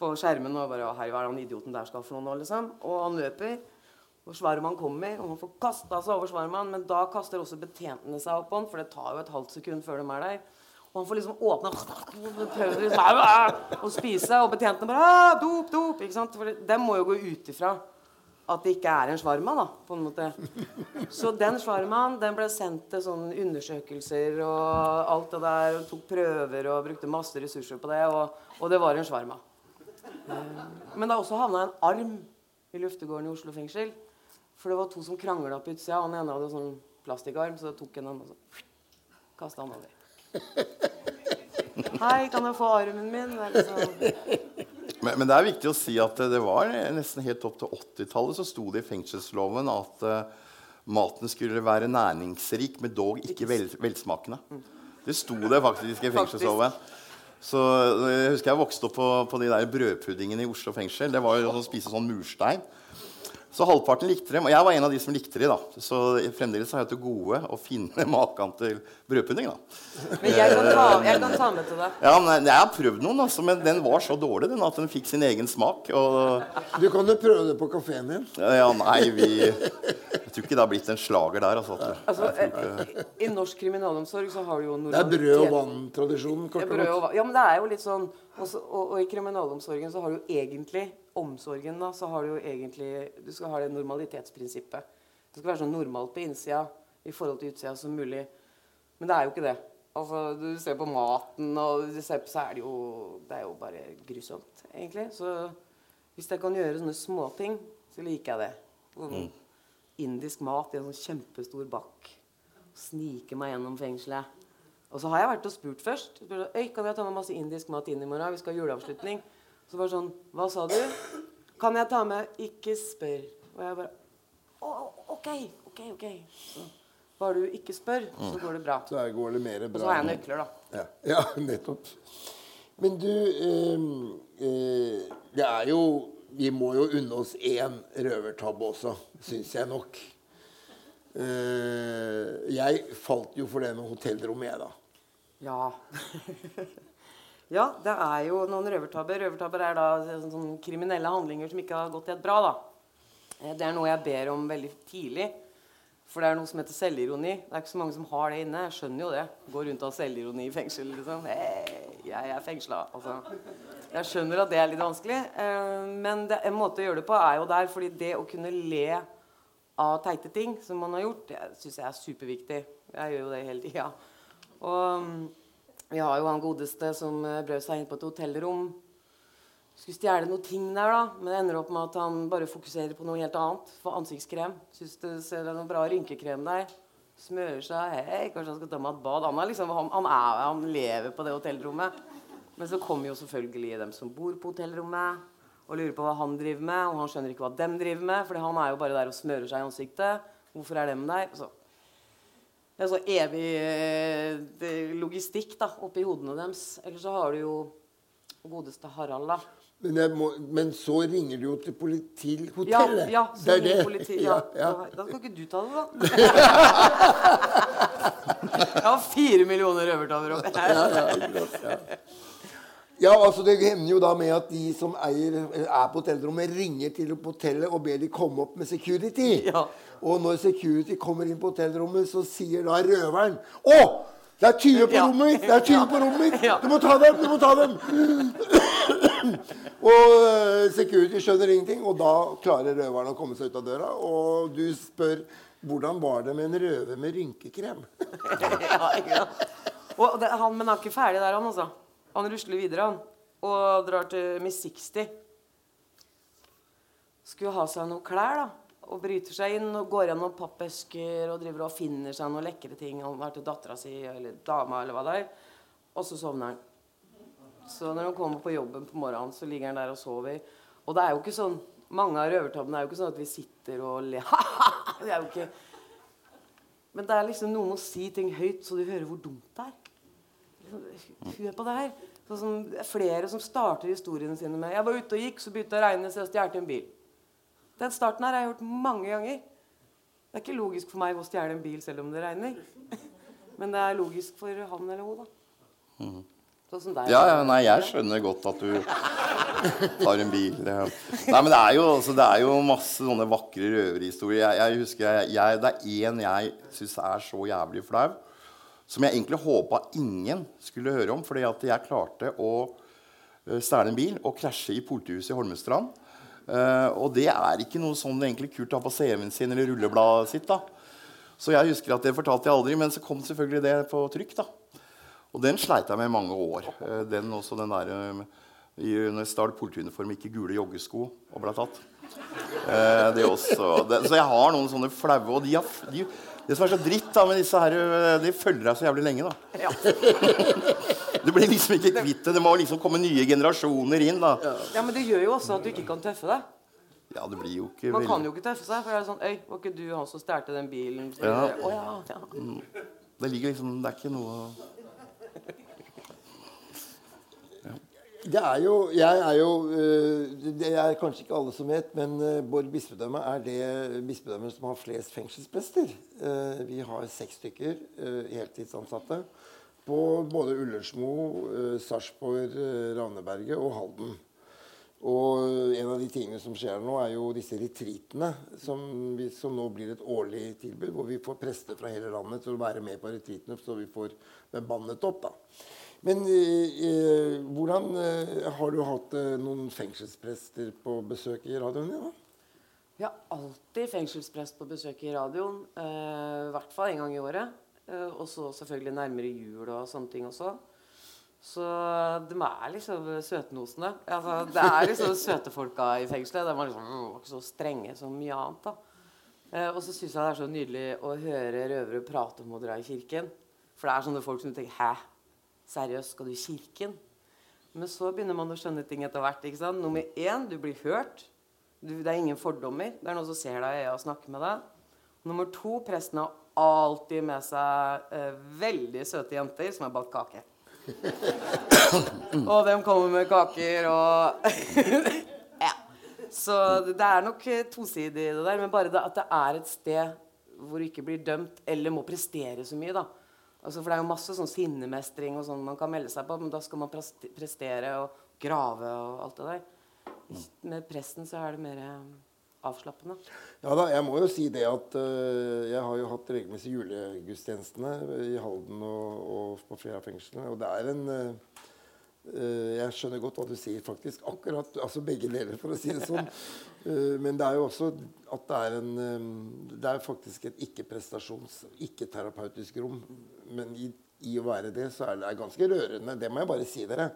på skjermen og bare Hei, hva er det han idioten der skal for noe nå, liksom? Og han løper, og svarmaen kommer, og han får kasta seg over svarmaen, men da kaster også betjentene seg opp på han, for det tar jo et halvt sekund før de er der. Og han får liksom Prøver liksom å spise, og betjentene bare «Ah, Dop, dop! Ikke sant? For de må jo gå ut ifra at det ikke er en svarma, da, på en måte. Så den svarmaen den ble sendt til sånne undersøkelser og alt det der, og tok prøver og brukte masse ressurser på det, og, og det var en. Eh, Men det har også havna en arm i luftegården i Oslo fengsel. For det var to som krangla på utsida. Han ene hadde sånn plastikkarm, så tok en annen og kasta han over. Hei, kan jeg få armen min? Det liksom Men, men det er viktig å si at det, var nesten helt opp til 80-tallet så sto det i fengselsloven at uh, maten skulle være næringsrik, men dog ikke vel, velsmakende. Det sto det faktisk i fengselsloven. Så Jeg husker jeg vokste opp på, på de der brødpuddingene i Oslo fengsel. Det var jo å spise sånn murstein. Så halvparten likte dem. Og jeg var en av de som likte dem. da. Så fremdeles har jeg til gode å finne maken til brødpudding. da. Men jeg kan ta, jeg kan ta med til deg. Ja, men Jeg har prøvd noen, altså, men den var så dårlig den, at den fikk sin egen smak. Og Du kan jo prøve det på kafeen din. ja, nei, vi Jeg tror ikke det har blitt en slager der. altså. at- Altså, I norsk kriminalomsorg så har du jo Det er brød og vann-tradisjonen. Ja, kort og godt. Ja, men det er jo litt sånn også, og, og i kriminalomsorgen så har du jo egentlig Omsorgen, da, så har du jo egentlig Du skal ha det normalitetsprinsippet. Det skal være så normalt på innsida i forhold til utsida som mulig. Men det er jo ikke det. Altså, Du ser på maten, og du ser på, så er det jo Det er jo bare grusomt, egentlig. Så hvis jeg kan gjøre sånne småting, så liker jeg det. Sånn Indisk mat i en sånn kjempestor bakk. Snike meg gjennom fengselet. Og så har jeg vært og spurt først. Øy, kan jeg ta med masse indisk mat inn i morgen? Vi skal ha juleavslutning. Så var det sånn Hva sa du? Kan jeg ta med Ikke spør. Og jeg bare OK, OK, OK. Så, bare du ikke spør, så går det bra. Så går det mer bra. Og så har jeg nøkler, da. Ja, ja nettopp. Men du eh, eh, Det er jo Vi må jo unne oss én røvertabbe også, syns jeg nok. Eh, jeg falt jo for det med hotellrom, jeg, da. Ja. ja, det er jo noen røvertabber. Røvertabber er da sånne, sånne kriminelle handlinger som ikke har gått helt bra. da. Eh, Det er noe jeg ber om veldig tidlig. For det er noe som heter selvironi. Det er ikke så mange som har det inne. Jeg skjønner jo det. Går rundt har selvironi i fengsel. liksom. Hei, jeg er fengsla. Altså. Jeg skjønner at det er litt vanskelig. eh, Men det, en måte å gjøre det på er jo der. fordi det å kunne le av teite ting som man har gjort, det syns jeg er superviktig. Jeg gjør jo det hele tida. Og vi har jo han godeste som brøt brød seg inn på et hotellrom. Skulle stjele noen ting der, da, men det ender opp med at han bare fokuserer på noe helt annet. For ansiktskrem. Syns det er noe bra rynkekrem der. Smører seg. Hei, kanskje han skal ta meg et bad. Han, er liksom, han, han, er, han lever på det hotellrommet. Men så kommer jo selvfølgelig dem som bor på hotellrommet og lurer på hva han driver med. Og han skjønner ikke hva dem driver med, for han er jo bare der og smører seg i ansiktet. Hvorfor er dem der? Så det er så evig eh, logistikk da, oppi hodene deres. Eller så har du jo godeste Harald, da. Men, må, men så ringer du jo til politihotellet. Ja, ja, så det er det. politi, ja. ja, Da- Da skal ikke du ta det, da. Jeg har fire millioner røvertabber oppi her. Ja, ja, ja. ja, altså Det hender jo da med at de som eier, er på hotellrommet, ringer til hotellet og ber de komme opp med security. Ja. Og når security kommer inn på hotellrommet, så sier da røveren Å! Det er tyver på Ja. rommet mitt! Det er tyver på rommet mitt! Du må ta dem! Du må ta dem! og eh, security skjønner ingenting, og da klarer røveren å komme seg ut av døra. Og du spør hvordan var det med en røver med rynkekrem? Ja, ikke sant? Og det, han, men han er ikke ferdig der, han altså. Han rusler videre, han. Og drar til Miss 60. Skulle ha seg noen klær, da. Og bryter seg inn og går gjennom pappesker og driver og finner seg noen lekre ting. Han har til dattera si eller dama eller hva det er. Og så sovner han. Så når han kommer på jobben på morgenen, så ligger han der og sover. Og det er jo ikke sånn Mange av røvertabbene er jo ikke sånn at vi sitter og ler. det er jo ikke Men det er liksom noe med å si ting høyt, så du hører hvor dumt det er. Hør på det her. Sånn som det er flere som starter historiene sine med 'Jeg var ute og gikk, så begynte det å regne, så jeg stjal en bil'. Den starten her har jeg hørt mange ganger. Det er ikke logisk for meg å stjele en bil selv om det regner. Men det er logisk for han eller hun, da. Sånn som deg. Ja, ja, nei, jeg skjønner godt at du tar en bil. Det. Nei, men det er jo, altså, det er jo masse sånne vakre røverhistorier. Jeg, jeg husker jeg, jeg, Det er én jeg syns er så jævlig flau, som jeg egentlig håpa ingen skulle høre om, fordi at jeg klarte å eh, stjele en bil og krasje i politihuset i Holmestrand. Eh, og det er ikke noe sånn egentlig kult å ha på CV-en sin eller rullebladet sitt. da. Så jeg husker at det fortalte jeg aldri, men så kom selvfølgelig det på trykk. da. Og den sleit jeg med i mange år. Eh, Den også, den der Når jeg stjal politiuniform, ikke gule joggesko og ble tatt. Eh, det også. Det, så jeg har noen sånne flaue Og de har, de, det som er så dritt da med disse her, eh, de følger deg så jævlig lenge. da. Ja. Du blir liksom ikke kvitt det. Det må liksom komme nye generasjoner inn. da. ja, men det gjør jo også at du ikke kan tøffe deg. Ja, det blir jo ikke Man veldig- kan jo ikke tøffe seg. For det er sånn Øy, var ikke du han som stjal den bilen? Så, Ja. Oh, ja, ja. Det ligger liksom Det er ikke noe Det er jo, jeg er jo øh, Det er kanskje ikke alle som vet, men øh, Borg bispedømme er det bispedømmet som har flest fengselsprester. Eh, vi har seks stykker heltidsansatte på både Ullersmo, Sarpsborg, Ravneberget og Halden. Og en av de tingene som skjer nå, er jo disse retreatene, som, som nå blir et årlig tilbud, hvor vi får prester fra hele landet til å være med på retreatene, så vi får bemannet opp. da. Men eh, eh, hvordan eh, har du hatt eh, noen fengselsprester på besøk i radioen din? da? Vi har alltid fengselsprest på besøk i radioen. eh, I hvert fall en gang i året. Eh, og så selvfølgelig nærmere jul og sånne ting også. Så de er liksom søtnosene. Altså, det er liksom søte folka i fengselet. De er liksom ikke så strenge som mye annet. da. Og så syns jeg det er så nydelig å høre røvere prate om å dra i kirken. For det er sånne folk som tenker Hæ? Seriøst, skal du i kirken? Men så begynner man å skjønne ting etter hvert. ikke sant? Nummer én, du blir hørt. Du, det er ingen fordommer. Det er noen som ser deg i øya og snakker med deg. Nummer to, presten har alltid med seg eh, veldig søte jenter som har bakt kake. og de kommer med kaker og Ja. Så det er nok eh, tosidig, det der. Men bare det at det er et sted hvor du ikke blir dømt eller må prestere så mye. da. Altså, for det er jo masse sånn sinnemestring og sånn man kan melde seg på, men da skal man prestere og grave og alt det der. Med presten så er det mer eh, avslappende. Ja da, jeg må jo si det at uh, jeg har jo hatt regelmessig julegudstjenestene i Halden og, og på flere av fengslene. Og det er en uh, Jeg skjønner godt hva du sier, faktisk. Akkurat, altså Begge deler, for å si det sånn. Uh, men det er jo også at det er en um, Det er faktisk et ikke-prestasjons, ikke-terapeutisk rom. Men i, i å være det, så er det ganske rørende. Det må jeg bare si dere.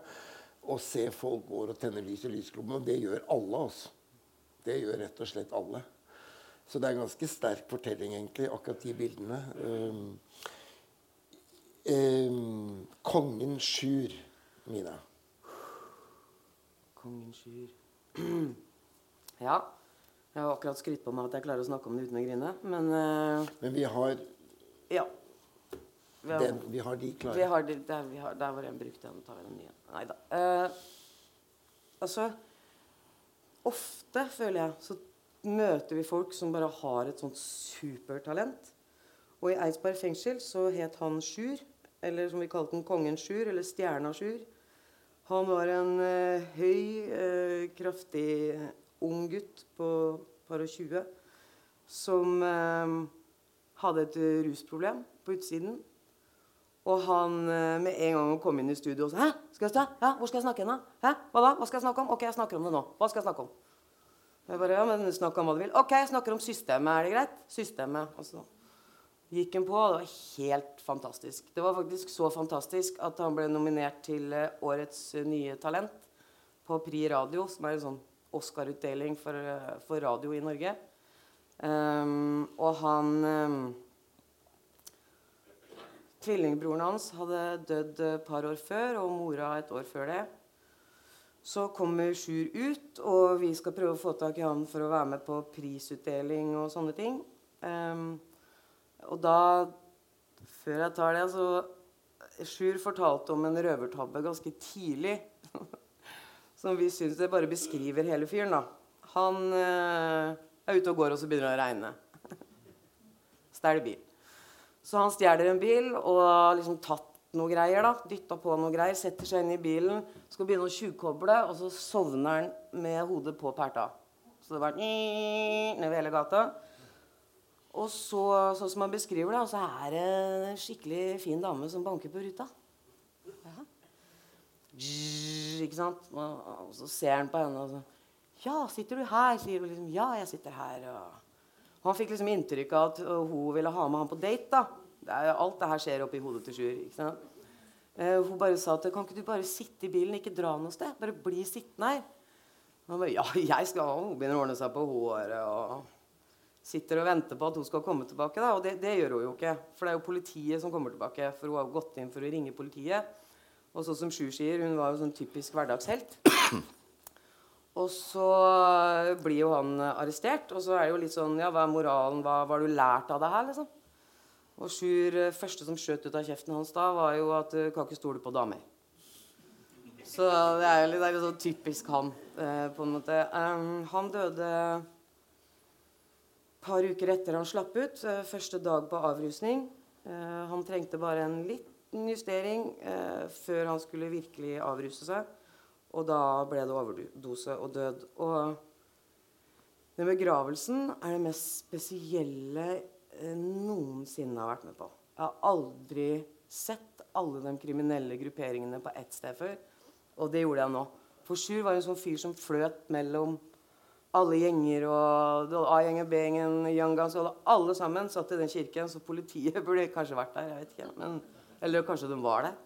Å se folk går og tenner lys i lysklubben. Og det gjør alle, altså. Det gjør rett og slett alle. Så det er en ganske sterk fortelling, egentlig, akkurat de bildene. Um, um, kongen Sjur, Mina. Kongen Sjur ja. Jeg har akkurat skrytt på meg at jeg klarer å snakke om det uten å grine. Men uh, Men vi har, ja. Vi har, den, vi har de vi har, de, der, vi har, der var en brukt, den, tar vi den nye. Nei da. Eh, altså Ofte, føler jeg, så møter vi folk som bare har et sånt supertalent. Og i Eidsberg fengsel så het han Sjur, eller som vi kalte den Kongen Sjur, eller Stjerna Sjur. Han var en eh, høy, eh, kraftig, ung gutt på par og 20 som eh, hadde et eh, rusproblem på utsiden. Og han eh, med en gang han kom inn i studio og sa 'Hæ, skal jeg stå? Ja, hvor skal jeg snakke hen, da? Hæ, hva da? Hva skal jeg snakke om? Ok, jeg snakker om det nå. Hva skal jeg snakke om? Jeg bare, ja, men Snakk om hva du vil. Ok, jeg snakker om systemet. Er det greit? Systemet. Og så gikk han på, og det var helt fantastisk. Det var faktisk så fantastisk at han ble nominert til eh, Årets eh, nye talent på Pri Radio, som er en sånn Oscar-utdeling for, for radio i Norge. Um, og han ehm, Tvillingbroren hans hadde dødd et par år før, og mora et år før det. Så kommer Sjur ut, og vi skal prøve å få tak i han for å være med på prisutdeling og sånne ting. Um, og da, før jeg tar det, så Sjur fortalte om en røvertabbe ganske tidlig. som vi syns det bare beskriver hele fyren, da. Han uh, er ute og går, og så begynner det å regne. Stæl bil. Så han stjeler en bil og har liksom tatt noe greier. da, Dytta på noe greier, setter seg inn i bilen, skal begynne å tjuvkoble, og så sovner han med hodet på perta. Så det var nedover hele gata. Og så, sånn som han beskriver det, så er det en skikkelig fin dame som banker på ruta. Ja. Ikke sant? Og, så ser han på henne og så Ja, sitter du her? sier hun liksom. Ja, jeg sitter her. Og han fikk liksom inntrykk av at øh, hun ville ha med han på date. da. Det er, alt det her skjer oppi hodet til Sjur. ikke sant? Uh, hun bare sa at kan ikke du bare sitte i bilen, ikke dra noe sted? Bare bli sittende her. Han bare ja, jeg skal Hun begynner å ordne seg på håret og sitter og venter på at hun skal komme tilbake. da, Og det, det gjør hun jo ikke. For det er jo politiet som kommer tilbake. For hun har jo gått inn for å ringe politiet. Og så som Sjur sier, hun var jo sånn typisk hverdagshelt. Og så blir jo han eh, arrestert, og så er det jo litt sånn Ja, hva er moralen? Hva, har du lært av det her, liksom? Og Sjur, eh, første som skjøt ut av kjeften hans da, var jo at du kan ikke stole på damer. Så det er jo litt, er litt sånn typisk han, eh, på en måte. Han døde et par uker etter han slapp ut. eh, første dag på avrusning. Eh, han trengte bare en liten justering eh, før han skulle virkelig avruse seg. Og da ble det overdose og død. Og den begravelsen er det mest spesielle eh, noensinne har vært med på. Jeg har aldri sett alle de kriminelle grupperingene på ett sted før. Og det gjorde jeg nå. For Sjur var en sånn fyr som fløt mellom alle gjenger og A-gjengen, B-gjengen, Yangas Alle sammen satt i den kirken, så politiet burde kanskje vært der. jeg vet ikke. Men, eller kanskje de var der.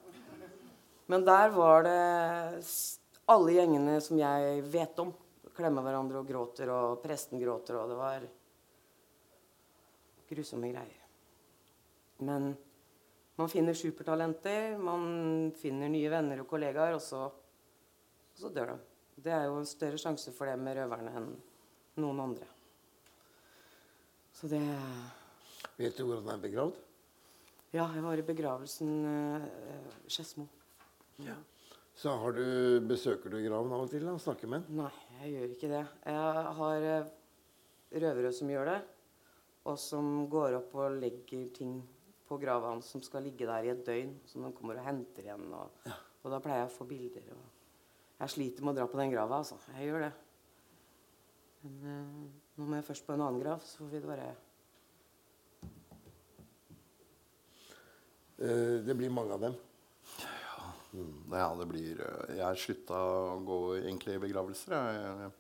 Men der var det alle gjengene som jeg vet om. Klemmer hverandre og gråter, og presten gråter, og det var grusomme greier. Men man finner supertalenter, man finner nye venner og kollegaer, og så, og så dør de. Det er jo en større sjanse for det med røverne enn noen andre. Så det Vet du hvor han er begravd? Ja, jeg var i begravelsen uh, Skedsmo. Så har du, besøker du graven av og til og snakker med den? Nei, jeg gjør ikke det. Jeg har eh, røvere som gjør det. Og som går opp og legger ting på grava hans som skal ligge der i et døgn. Som de kommer og henter igjen. Og, og da pleier jeg å få bilder. Og jeg sliter med å dra på den grava, altså. Jeg gjør det. Men eh, nå må jeg først på en annen grav, så får vi det bare Eh, det blir mange av dem. Ja, det blir eh, Jeg slutta å gå egentlig i begravelser. Jeg,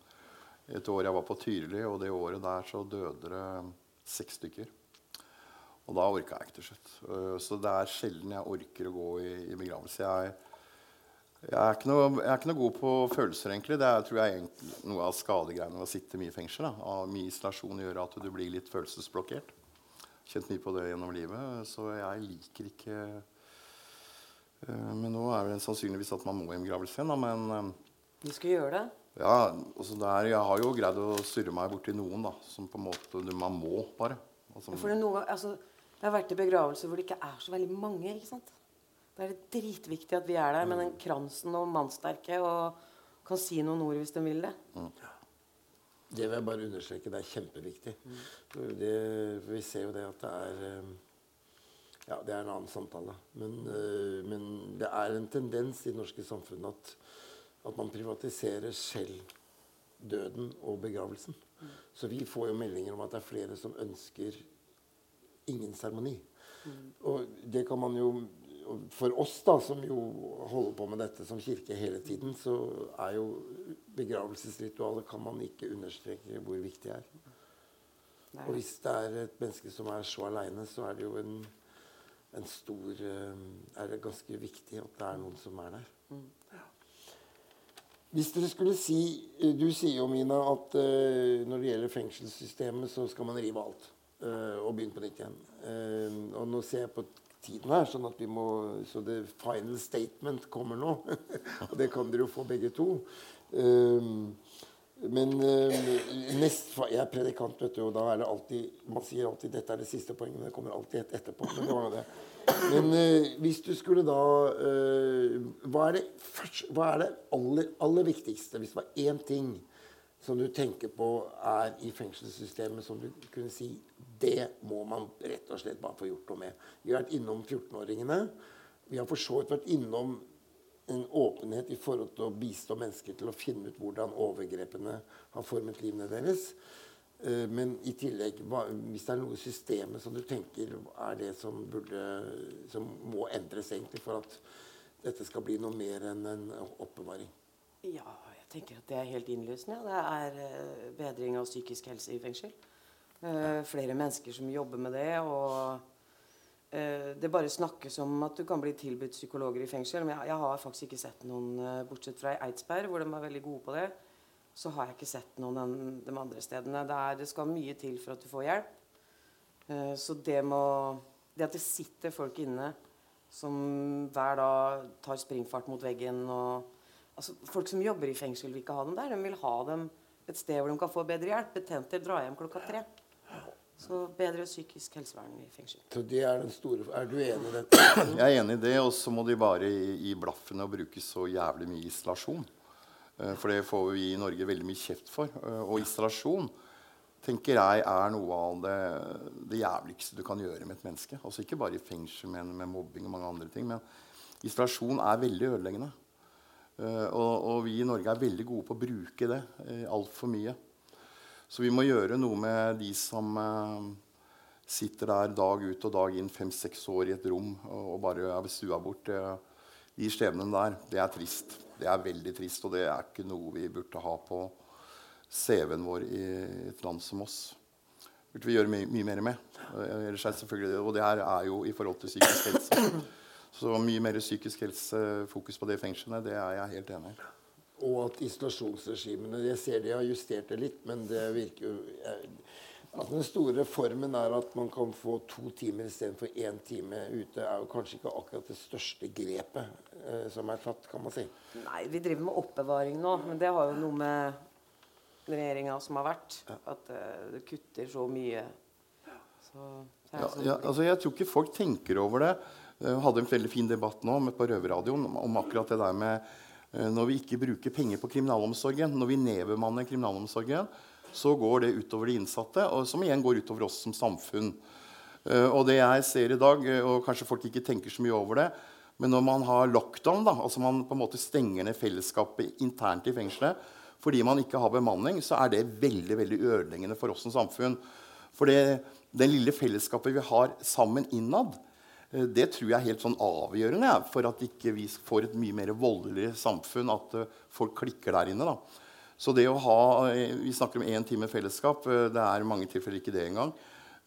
et år jeg var på Tyrili, og det året der så døde det seks stykker. Og da orka jeg ikke til slutt. Eh, Så det er sjelden jeg orker å gå i, i begravelse. Jeg, jeg, er noe, jeg er ikke noe god på følelser, egentlig. Det er, tror jeg noe av skadegreiene ved å sitte mye i fengsel. Da. Mye isolasjon gjør at du blir litt følelsesblokkert. Kjent mye på det gjennom livet. Så jeg liker ikke Men nå er det sannsynligvis at man må i en begravelse igjen. Men Du Vi skal gjøre det. ja, altså der, jeg har jo greid å surre meg borti noen da, som på en måte du- man må, bare. Altså, For det, er noe, altså, det har vært i begravelser hvor det ikke er så veldig mange. ikke sant? Da er det dritviktig at vi er der med den kransen og mannsterke og kan si noen ord hvis de vil det. Det vil jeg bare understreke. Det er kjempeviktig. For Det, vi ser jo det at det er eh, Ja, det er en annen samtale. Men, eh, men det er en tendens i det norske samfunnet at, at man privatiserer selv døden og begravelsen. Så vi får jo meldinger om at det er flere som ønsker ingen seremoni. Og det kan man jo For oss da, som jo holder på med dette som kirke hele tiden, så er jo begravelsesritualet kan man ikke understreke hvor viktig det er. Nei. Og hvis det er et menneske som er så aleine, så er det jo en, en stor eh, Er det ganske viktig at det er noen som er der. Ja. Hvis dere skulle si eh, Du sier jo, Mina, at eh, når det gjelder fengselssystemet, så skal man rive alt. og begynne på nytt igjen. Og nå ser jeg på tiden her, sånn at vi må Så det final statement kommer nå. og det kan dere jo få begge to. Men eh, nest, jeg er predikant, vet du, og da er det alltid Man sier alltid 'dette er det siste poenget', men det kommer alltid et etterpå. Men det var det. Men eh, hvis du skulle da eh, hva, er det først, hva er det aller, aller viktigste, hvis det var én ting som du tenker på er i fengselssystemet som du kunne si det må man rett og slett bare få gjort noe med? Vi har vært innom 14-åringene. Vi har for så vidt vært innom en åpenhet i forhold til å bistå mennesker til å finne ut hvordan overgrepene har formet livene deres. Eh, Men i tillegg, hvis det er noe i systemet som du tenker er det som, burde, som må endres egentlig for at dette skal bli noe mer enn en oppbevaring? Ja, jeg tenker at det er helt innlysende. Det er eh, bedring av psykisk helse i fengsel. Eh, flere mennesker som jobber med det. og Det bare snakkes om at du kan bli tilbudt psykologer i fengsel. Men jeg, jeg har faktisk ikke sett noen, eh, bortsett fra i Eidsberg, hvor de er veldig gode på det. Så har jeg ikke sett noen av de andre stedene. Det, er, det skal mye til for at du får hjelp. Eh, så det, må, det at det sitter folk inne som hver dag tar springfart mot veggen og altså, Folk som jobber i fengsel, vil ikke ha dem der. De vil ha dem et sted hvor de kan få bedre hjelp. Betjenter drar hjem klokka tre. Så bedre psykisk helsevern i fengsel. Så det er den store Er du enig i dette? Jeg er enig i det, og så må de bare i, i blaffene og bruke så jævlig mye isolasjon. Eh, For det får vi i Norge veldig mye kjeft for. Eh, Og isolasjon tenker jeg er noe av det, det jævligste du kan gjøre med et menneske. Altså Ikke bare i fengsel, men med mobbing og mange andre ting. Men isolasjon er veldig ødeleggende. Eh, Og, og vi i Norge er veldig gode på å bruke det altfor mye. Så vi må gjøre noe med de som eh, sitter der dag ut og dag inn fem-seks år i et rom og, bare er stua bort. De skjebnene der, det er trist. Det er veldig trist, og det er ikke noe vi burde ha på CV-en vår i et land som oss. Det burde vi gjøre mye, mye mer med. Eh, Og det her er jo i forhold til psykisk helse. Så mye mer psykisk helse, fokus på det i fengslene, det er jeg helt enig i. Og at isolasjonsregimene Jeg ser de har justert det litt, men det virker jo at Den store reformen er at man kan få to timer istedenfor én time ute, er jo kanskje ikke akkurat det største grepet eh, som er tatt, kan man si. Nei, vi driver med oppbevaring nå, men det har jo noe med regjeringa som har vært. At eh, det kutter så mye. Så, så er Ja, sånn- ja, altså jeg tror ikke folk tenker over det. Eh, Vi hadde en veldig fin debatt nå med- på Røverradioen om, akkurat det der med eh, når vi ikke bruker penger på kriminalomsorgen, når vi nedbemanner kriminalomsorgen, så går det utover de innsatte, og som igjen går utover oss som samfunn. Eh, og det jeg ser i dag, eh, og kanskje folk ikke tenker så mye over det, men når man har lockdown, da, altså man på en måte stenger ned fellesskapet internt i fengselet fordi man ikke har bemanning, så er det veldig veldig ødeleggende for oss som samfunn. For det, det lille fellesskapet vi har sammen innad, eh, det tror jeg er helt sånn avgjørende for at ikke vi ikke får et mye mer voldelig samfunn. At uh, folk klikker der inne. da. Så det å ha Vi snakker om én time fellesskap. Det er mange tilfeller ikke det engang.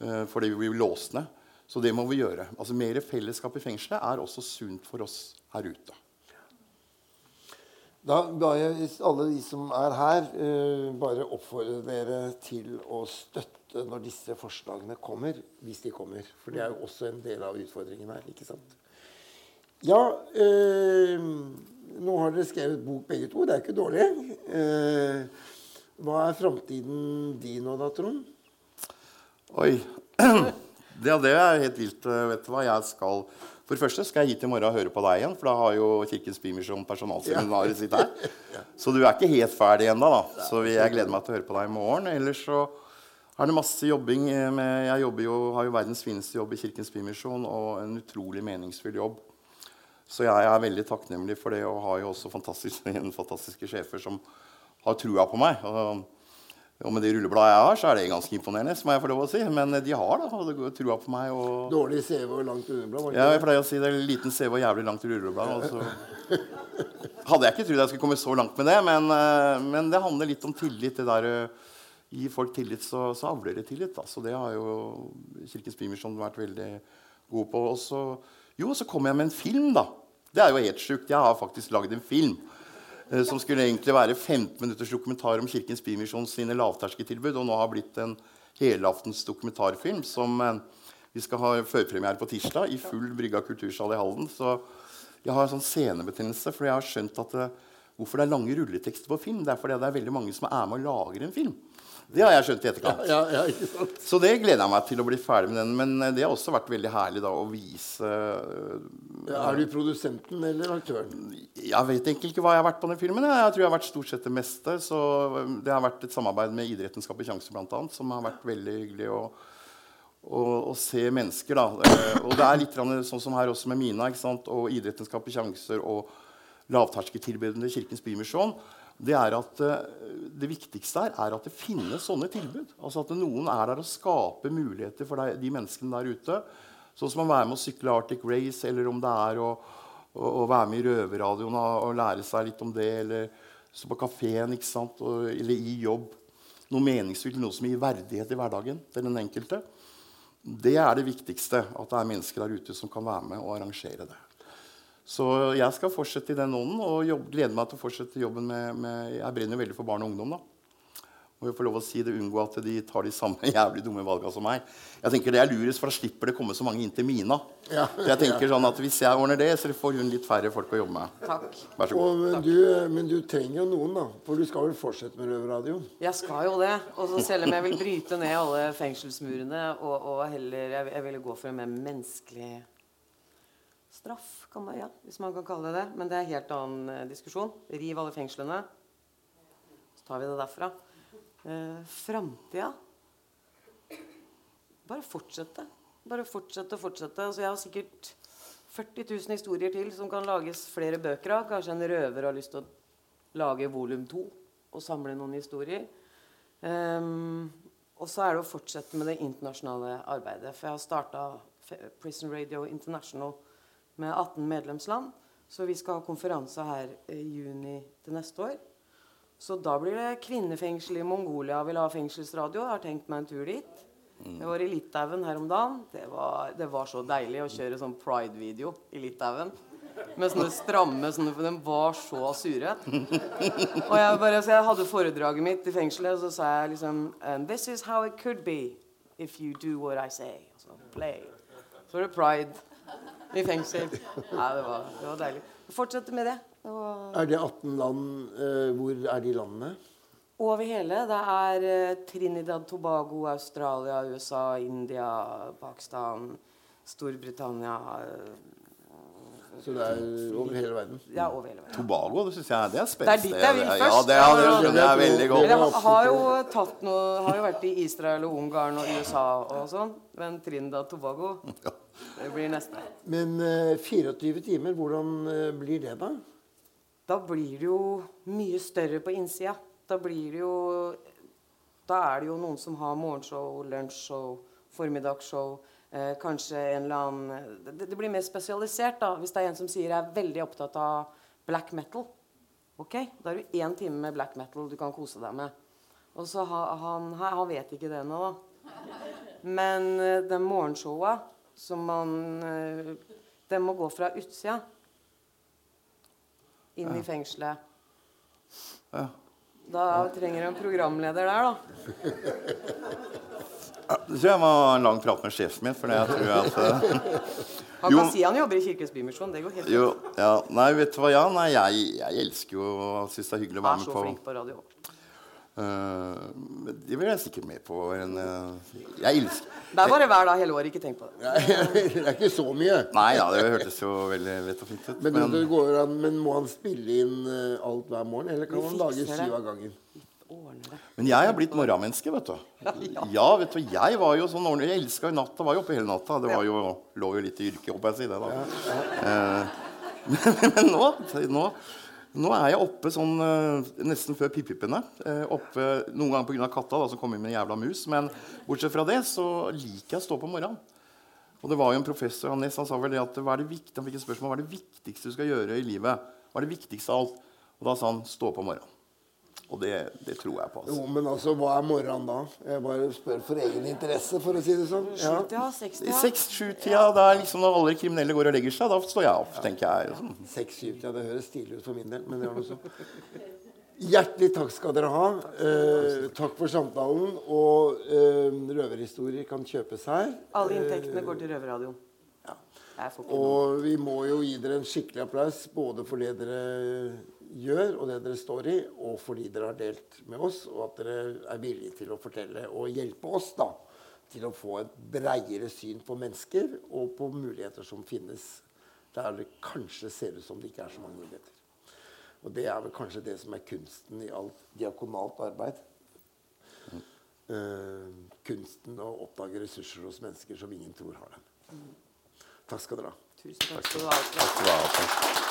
Uh, det blir låst ned. Så det må vi gjøre. Altså Mer fellesskap i fengselet er også sunt for oss her ute. Da ga jeg alle de som er her, bare oppfordre dere til å støtte når disse forslagene kommer. Hvis de kommer. For det er jo også en del av utfordringen her. ikke sant? Ja øh, Nå har dere skrevet bok begge to. Det er ikke dårlig. Uh, hva er framtiden din nå, da, Trond? Oi. Det, det er helt vilt. Eh, vet du hva? Jeg skal, for det første skal jeg hit i morgen og høre på deg igjen. For da har jo Kirkens Bymisjon personalseminaret sitt her. Så du er ikke helt ferdig ennå. da. Så jeg gleder meg til å høre på deg i morgen. Ellers så er det masse jobbing. Med, jeg jo, har jo verdens fineste jobb i Kirkens Bymisjon og en utrolig meningsfull jobb. Så jeg er veldig takknemlig for det og har jo også fantastiske, fantastiske sjefer som har trua på meg. Og, og med de rullebladene jeg har, så er det ganske imponerende. må jeg få lov å si. Men de har da, og det går trua på meg. Og... Dårlig CV og langt rulleblad? Ja, jeg pleier å si det. er Liten CV og jævlig langt rulleblad. Så... Hadde jeg ikke trodd jeg skulle komme så langt med det, men, eh, men det handler litt om tillit. det der Gi folk tillit, så, så avler det tillit. Da. Så det har jo Kirkens Bymisjon vært veldig god på. Og så, jo, så kom jeg med en film, da. Det er jo helt sjukt. Jeg har faktisk lagd en film. Eh, som skulle egentlig være 15 minutters dokumentar om Kirkens Bymisjon sine lavterskeltilbud, og nå har blitt en helaftens dokumentarfilm som eh, vi skal ha førpremiere på tirsdag i full Brygga kultursal i Halden. Så jeg har en sånn scenebetennelse, for jeg har skjønt at det, eh, hvorfor det er lange rulletekster på film. Det er fordi det er veldig mange som er med og lager en film. Det har jeg skjønt i etterkant. Ja, ja, ikke sant? Så det gleder jeg meg til å bli ferdig med den. Men eh, det har også vært veldig herlig da, å vise ja, Er du produsenten eller aktøren? Jeg vet egentlig ikke hva jeg har vært på den filmen. Jeg tror jeg har vært stort sett det meste. Så eh, det har vært et samarbeid med Idretten skaper sjanser, blant annet, som har vært veldig hyggelig. å å, se mennesker. da. Og det er litt sånn som her også med Mina. Og idretten skaper sjanser og lavterskeltilbudene Kirkens Bymisjon det er at uh, det viktigste her er at det finnes sånne tilbud. Altså At noen er der og skaper muligheter for de, menneskene der ute. Sånn som å være med å sykle Arctic Race, eller om det er å, å, å være med i Røverradioen og, lære seg litt om det, eller stå på kafeen eller i jobb. Noe meningsfylt, noe som gir verdighet i hverdagen til den enkelte. Det er det viktigste. At det er mennesker der ute som kan være med og arrangere det. Så jeg skal fortsette i den ånden og jobb, gleder meg til å fortsette jobben med, med Jeg brenner veldig for barn og ungdom. da. Og jo får lov å si det, unngå at de tar de samme jævlig dumme valgene som meg. Jeg tenker Det er lurest, for da slipper det komme så mange inn til Mina. Ja. Så jeg tenker sånn at Hvis jeg ordner det, så får hun litt færre folk å jobbe med. Takk. Vær så god. Og, men, du, men, du, trenger jo noen, da. For du skal vel fortsette med Røverradioen? Jeg skal jo det. Og selv om jeg vil bryte ned alle fengselsmurene og, og heller jeg, jeg ville gå for en mer menneskelig straff, man, ja, hvis man kan kalle det det. Men det er en helt annen eh, diskusjon. Riv alle fengslene. Så tar vi det derfra. Eh, Framtida Bare fortsette. Bare fortsette og fortsette. Altså, jeg har sikkert 40 000 historier til som kan lages flere bøker av. Kanskje en røver har lyst til å lage volum to og samle noen historier. Um, og så er det å fortsette med det internasjonale arbeidet. For jeg har starta Prison Radio International med 18 medlemsland. Så vi skal ha konferanse her i juni til neste år. Så da blir det kvinnefengsel i Mongolia. Vil ha fengselsradio. Jeg har tenkt meg en tur dit. Jeg var i Litauen her om dagen. Det var, det var så deilig å kjøre sånn pride-video i Litauen. Med sånne stramme sånne, For de var så sure. Og jeg, bare, så jeg hadde foredraget mitt i fengselet, og så sa jeg liksom And this is how it could be if you do what I say. Så play. Så var det pride i fengsel. Nei, det var, det var deilig. Fortsette med det. det var... Er det 18 land? Uh, hvor er de landene? Over hele. Det er uh, Trinidad, Tobago, Australia, USA, India, Pakistan, Storbritannia uh, Så det er over hele verden. Ja, over hele verden. Tobago, det syns jeg det er Det er dit jeg vil Ja, først. det, ja, det er jeg veldig godt. Dere har jo tatt noe Har jo vært i Israel og Ungarn og USA og sånn. Men Trinidad Tobago, det blir neste. Men uh, 24 timer, hvordan uh, blir det, da? Da blir det jo mye større på innsida. Da blir det jo Da er det jo noen som har morgenshow, lunsjshow, formiddagsshow. Eh, kanskje en eller annen det, det blir mer spesialisert, da. Hvis det er en som sier jeg er veldig opptatt av black metal. Ok, da er det én time med black metal du kan kose deg med. Og så ha, han han vet ikke det ennå, da. Men eh, den morgenshowa som man eh, Den må gå fra utsida inn i fengselet. Ja. Da trenger du en programleder der, da. Det tror jeg må ha en lang prat med sjefen min. For det jeg tror at Han Han Jo. kan si han jobber i Kirkens Bymisjon. Det går helt Jo, ja, nei, vet du hva, ja, nei, jeg, jeg elsker jo og syns det er hyggelig å være med på er så flink på radio. Eh, men Det blir jeg sikkert med på. En, uh, jeg elsker Det er bare hver dag hele året. Ikke tenk på det. det er ikke så mye. Nei ja, det hørtes jo veldig lett og fint ut. Men, Men, det går an, men må han spille inn eh, alt hver morgen, eller kan han lage det. syv av gangen? Men jeg har blitt morgenmenneske, vet du. Ja, vet du, jeg var jo sånn ordentlig Jeg elska jo natta. Var jo oppe hele natta. Det var jo, lå jo litt i yrket, håper jeg å si det. da Eh, men, men nå, nå nå er jeg oppe sånn eh, nesten før pippippene. Eh, oppe Noen ganger pga. katta da, som kom inn med en jævla mus. Men bortsett fra det så liker jeg å stå på morgenen. Og det var jo en professor han, han sa vel det at hva er det viktig, han fikk et spørsmål hva er det viktigste du skal gjøre i livet. Hva er det viktigste av alt? Og da sa han stå på morgenen. Og det, det tror jeg på. Jo, altså. men altså, hva er morgenen da? Jeg bare spør for egen interesse, for å si det sånn. Ja. 70, 60, I seks-sju-tida, Det er liksom når alle kriminelle går og legger seg, da står jeg opp, tenker jeg. Sånn. Seks-syv-tida. det høres stilig ut for min del, men det gjør noe så. Hjertelig takk skal dere ha. Eh, takk for samtalen. Og eh, røverhistorier kan kjøpes her. Alle inntektene går til Røverradioen. Noe. Og vi må jo gi dere en skikkelig applaus både for det dere gjør, og det dere står i, og fordi dere har delt med oss, og at dere er villige til å fortelle og hjelpe oss da, til å få et breiere syn på mennesker og på muligheter som finnes der det kanskje ser ut som det ikke er så mange muligheter. Og det er vel kanskje det som er kunsten i alt diakonalt arbeid. Eh, kunsten å oppdage ressurser hos mennesker som ingen tror har dem. Takk skal dere ha. Tusen takk skal du ha. Takk skal du ha,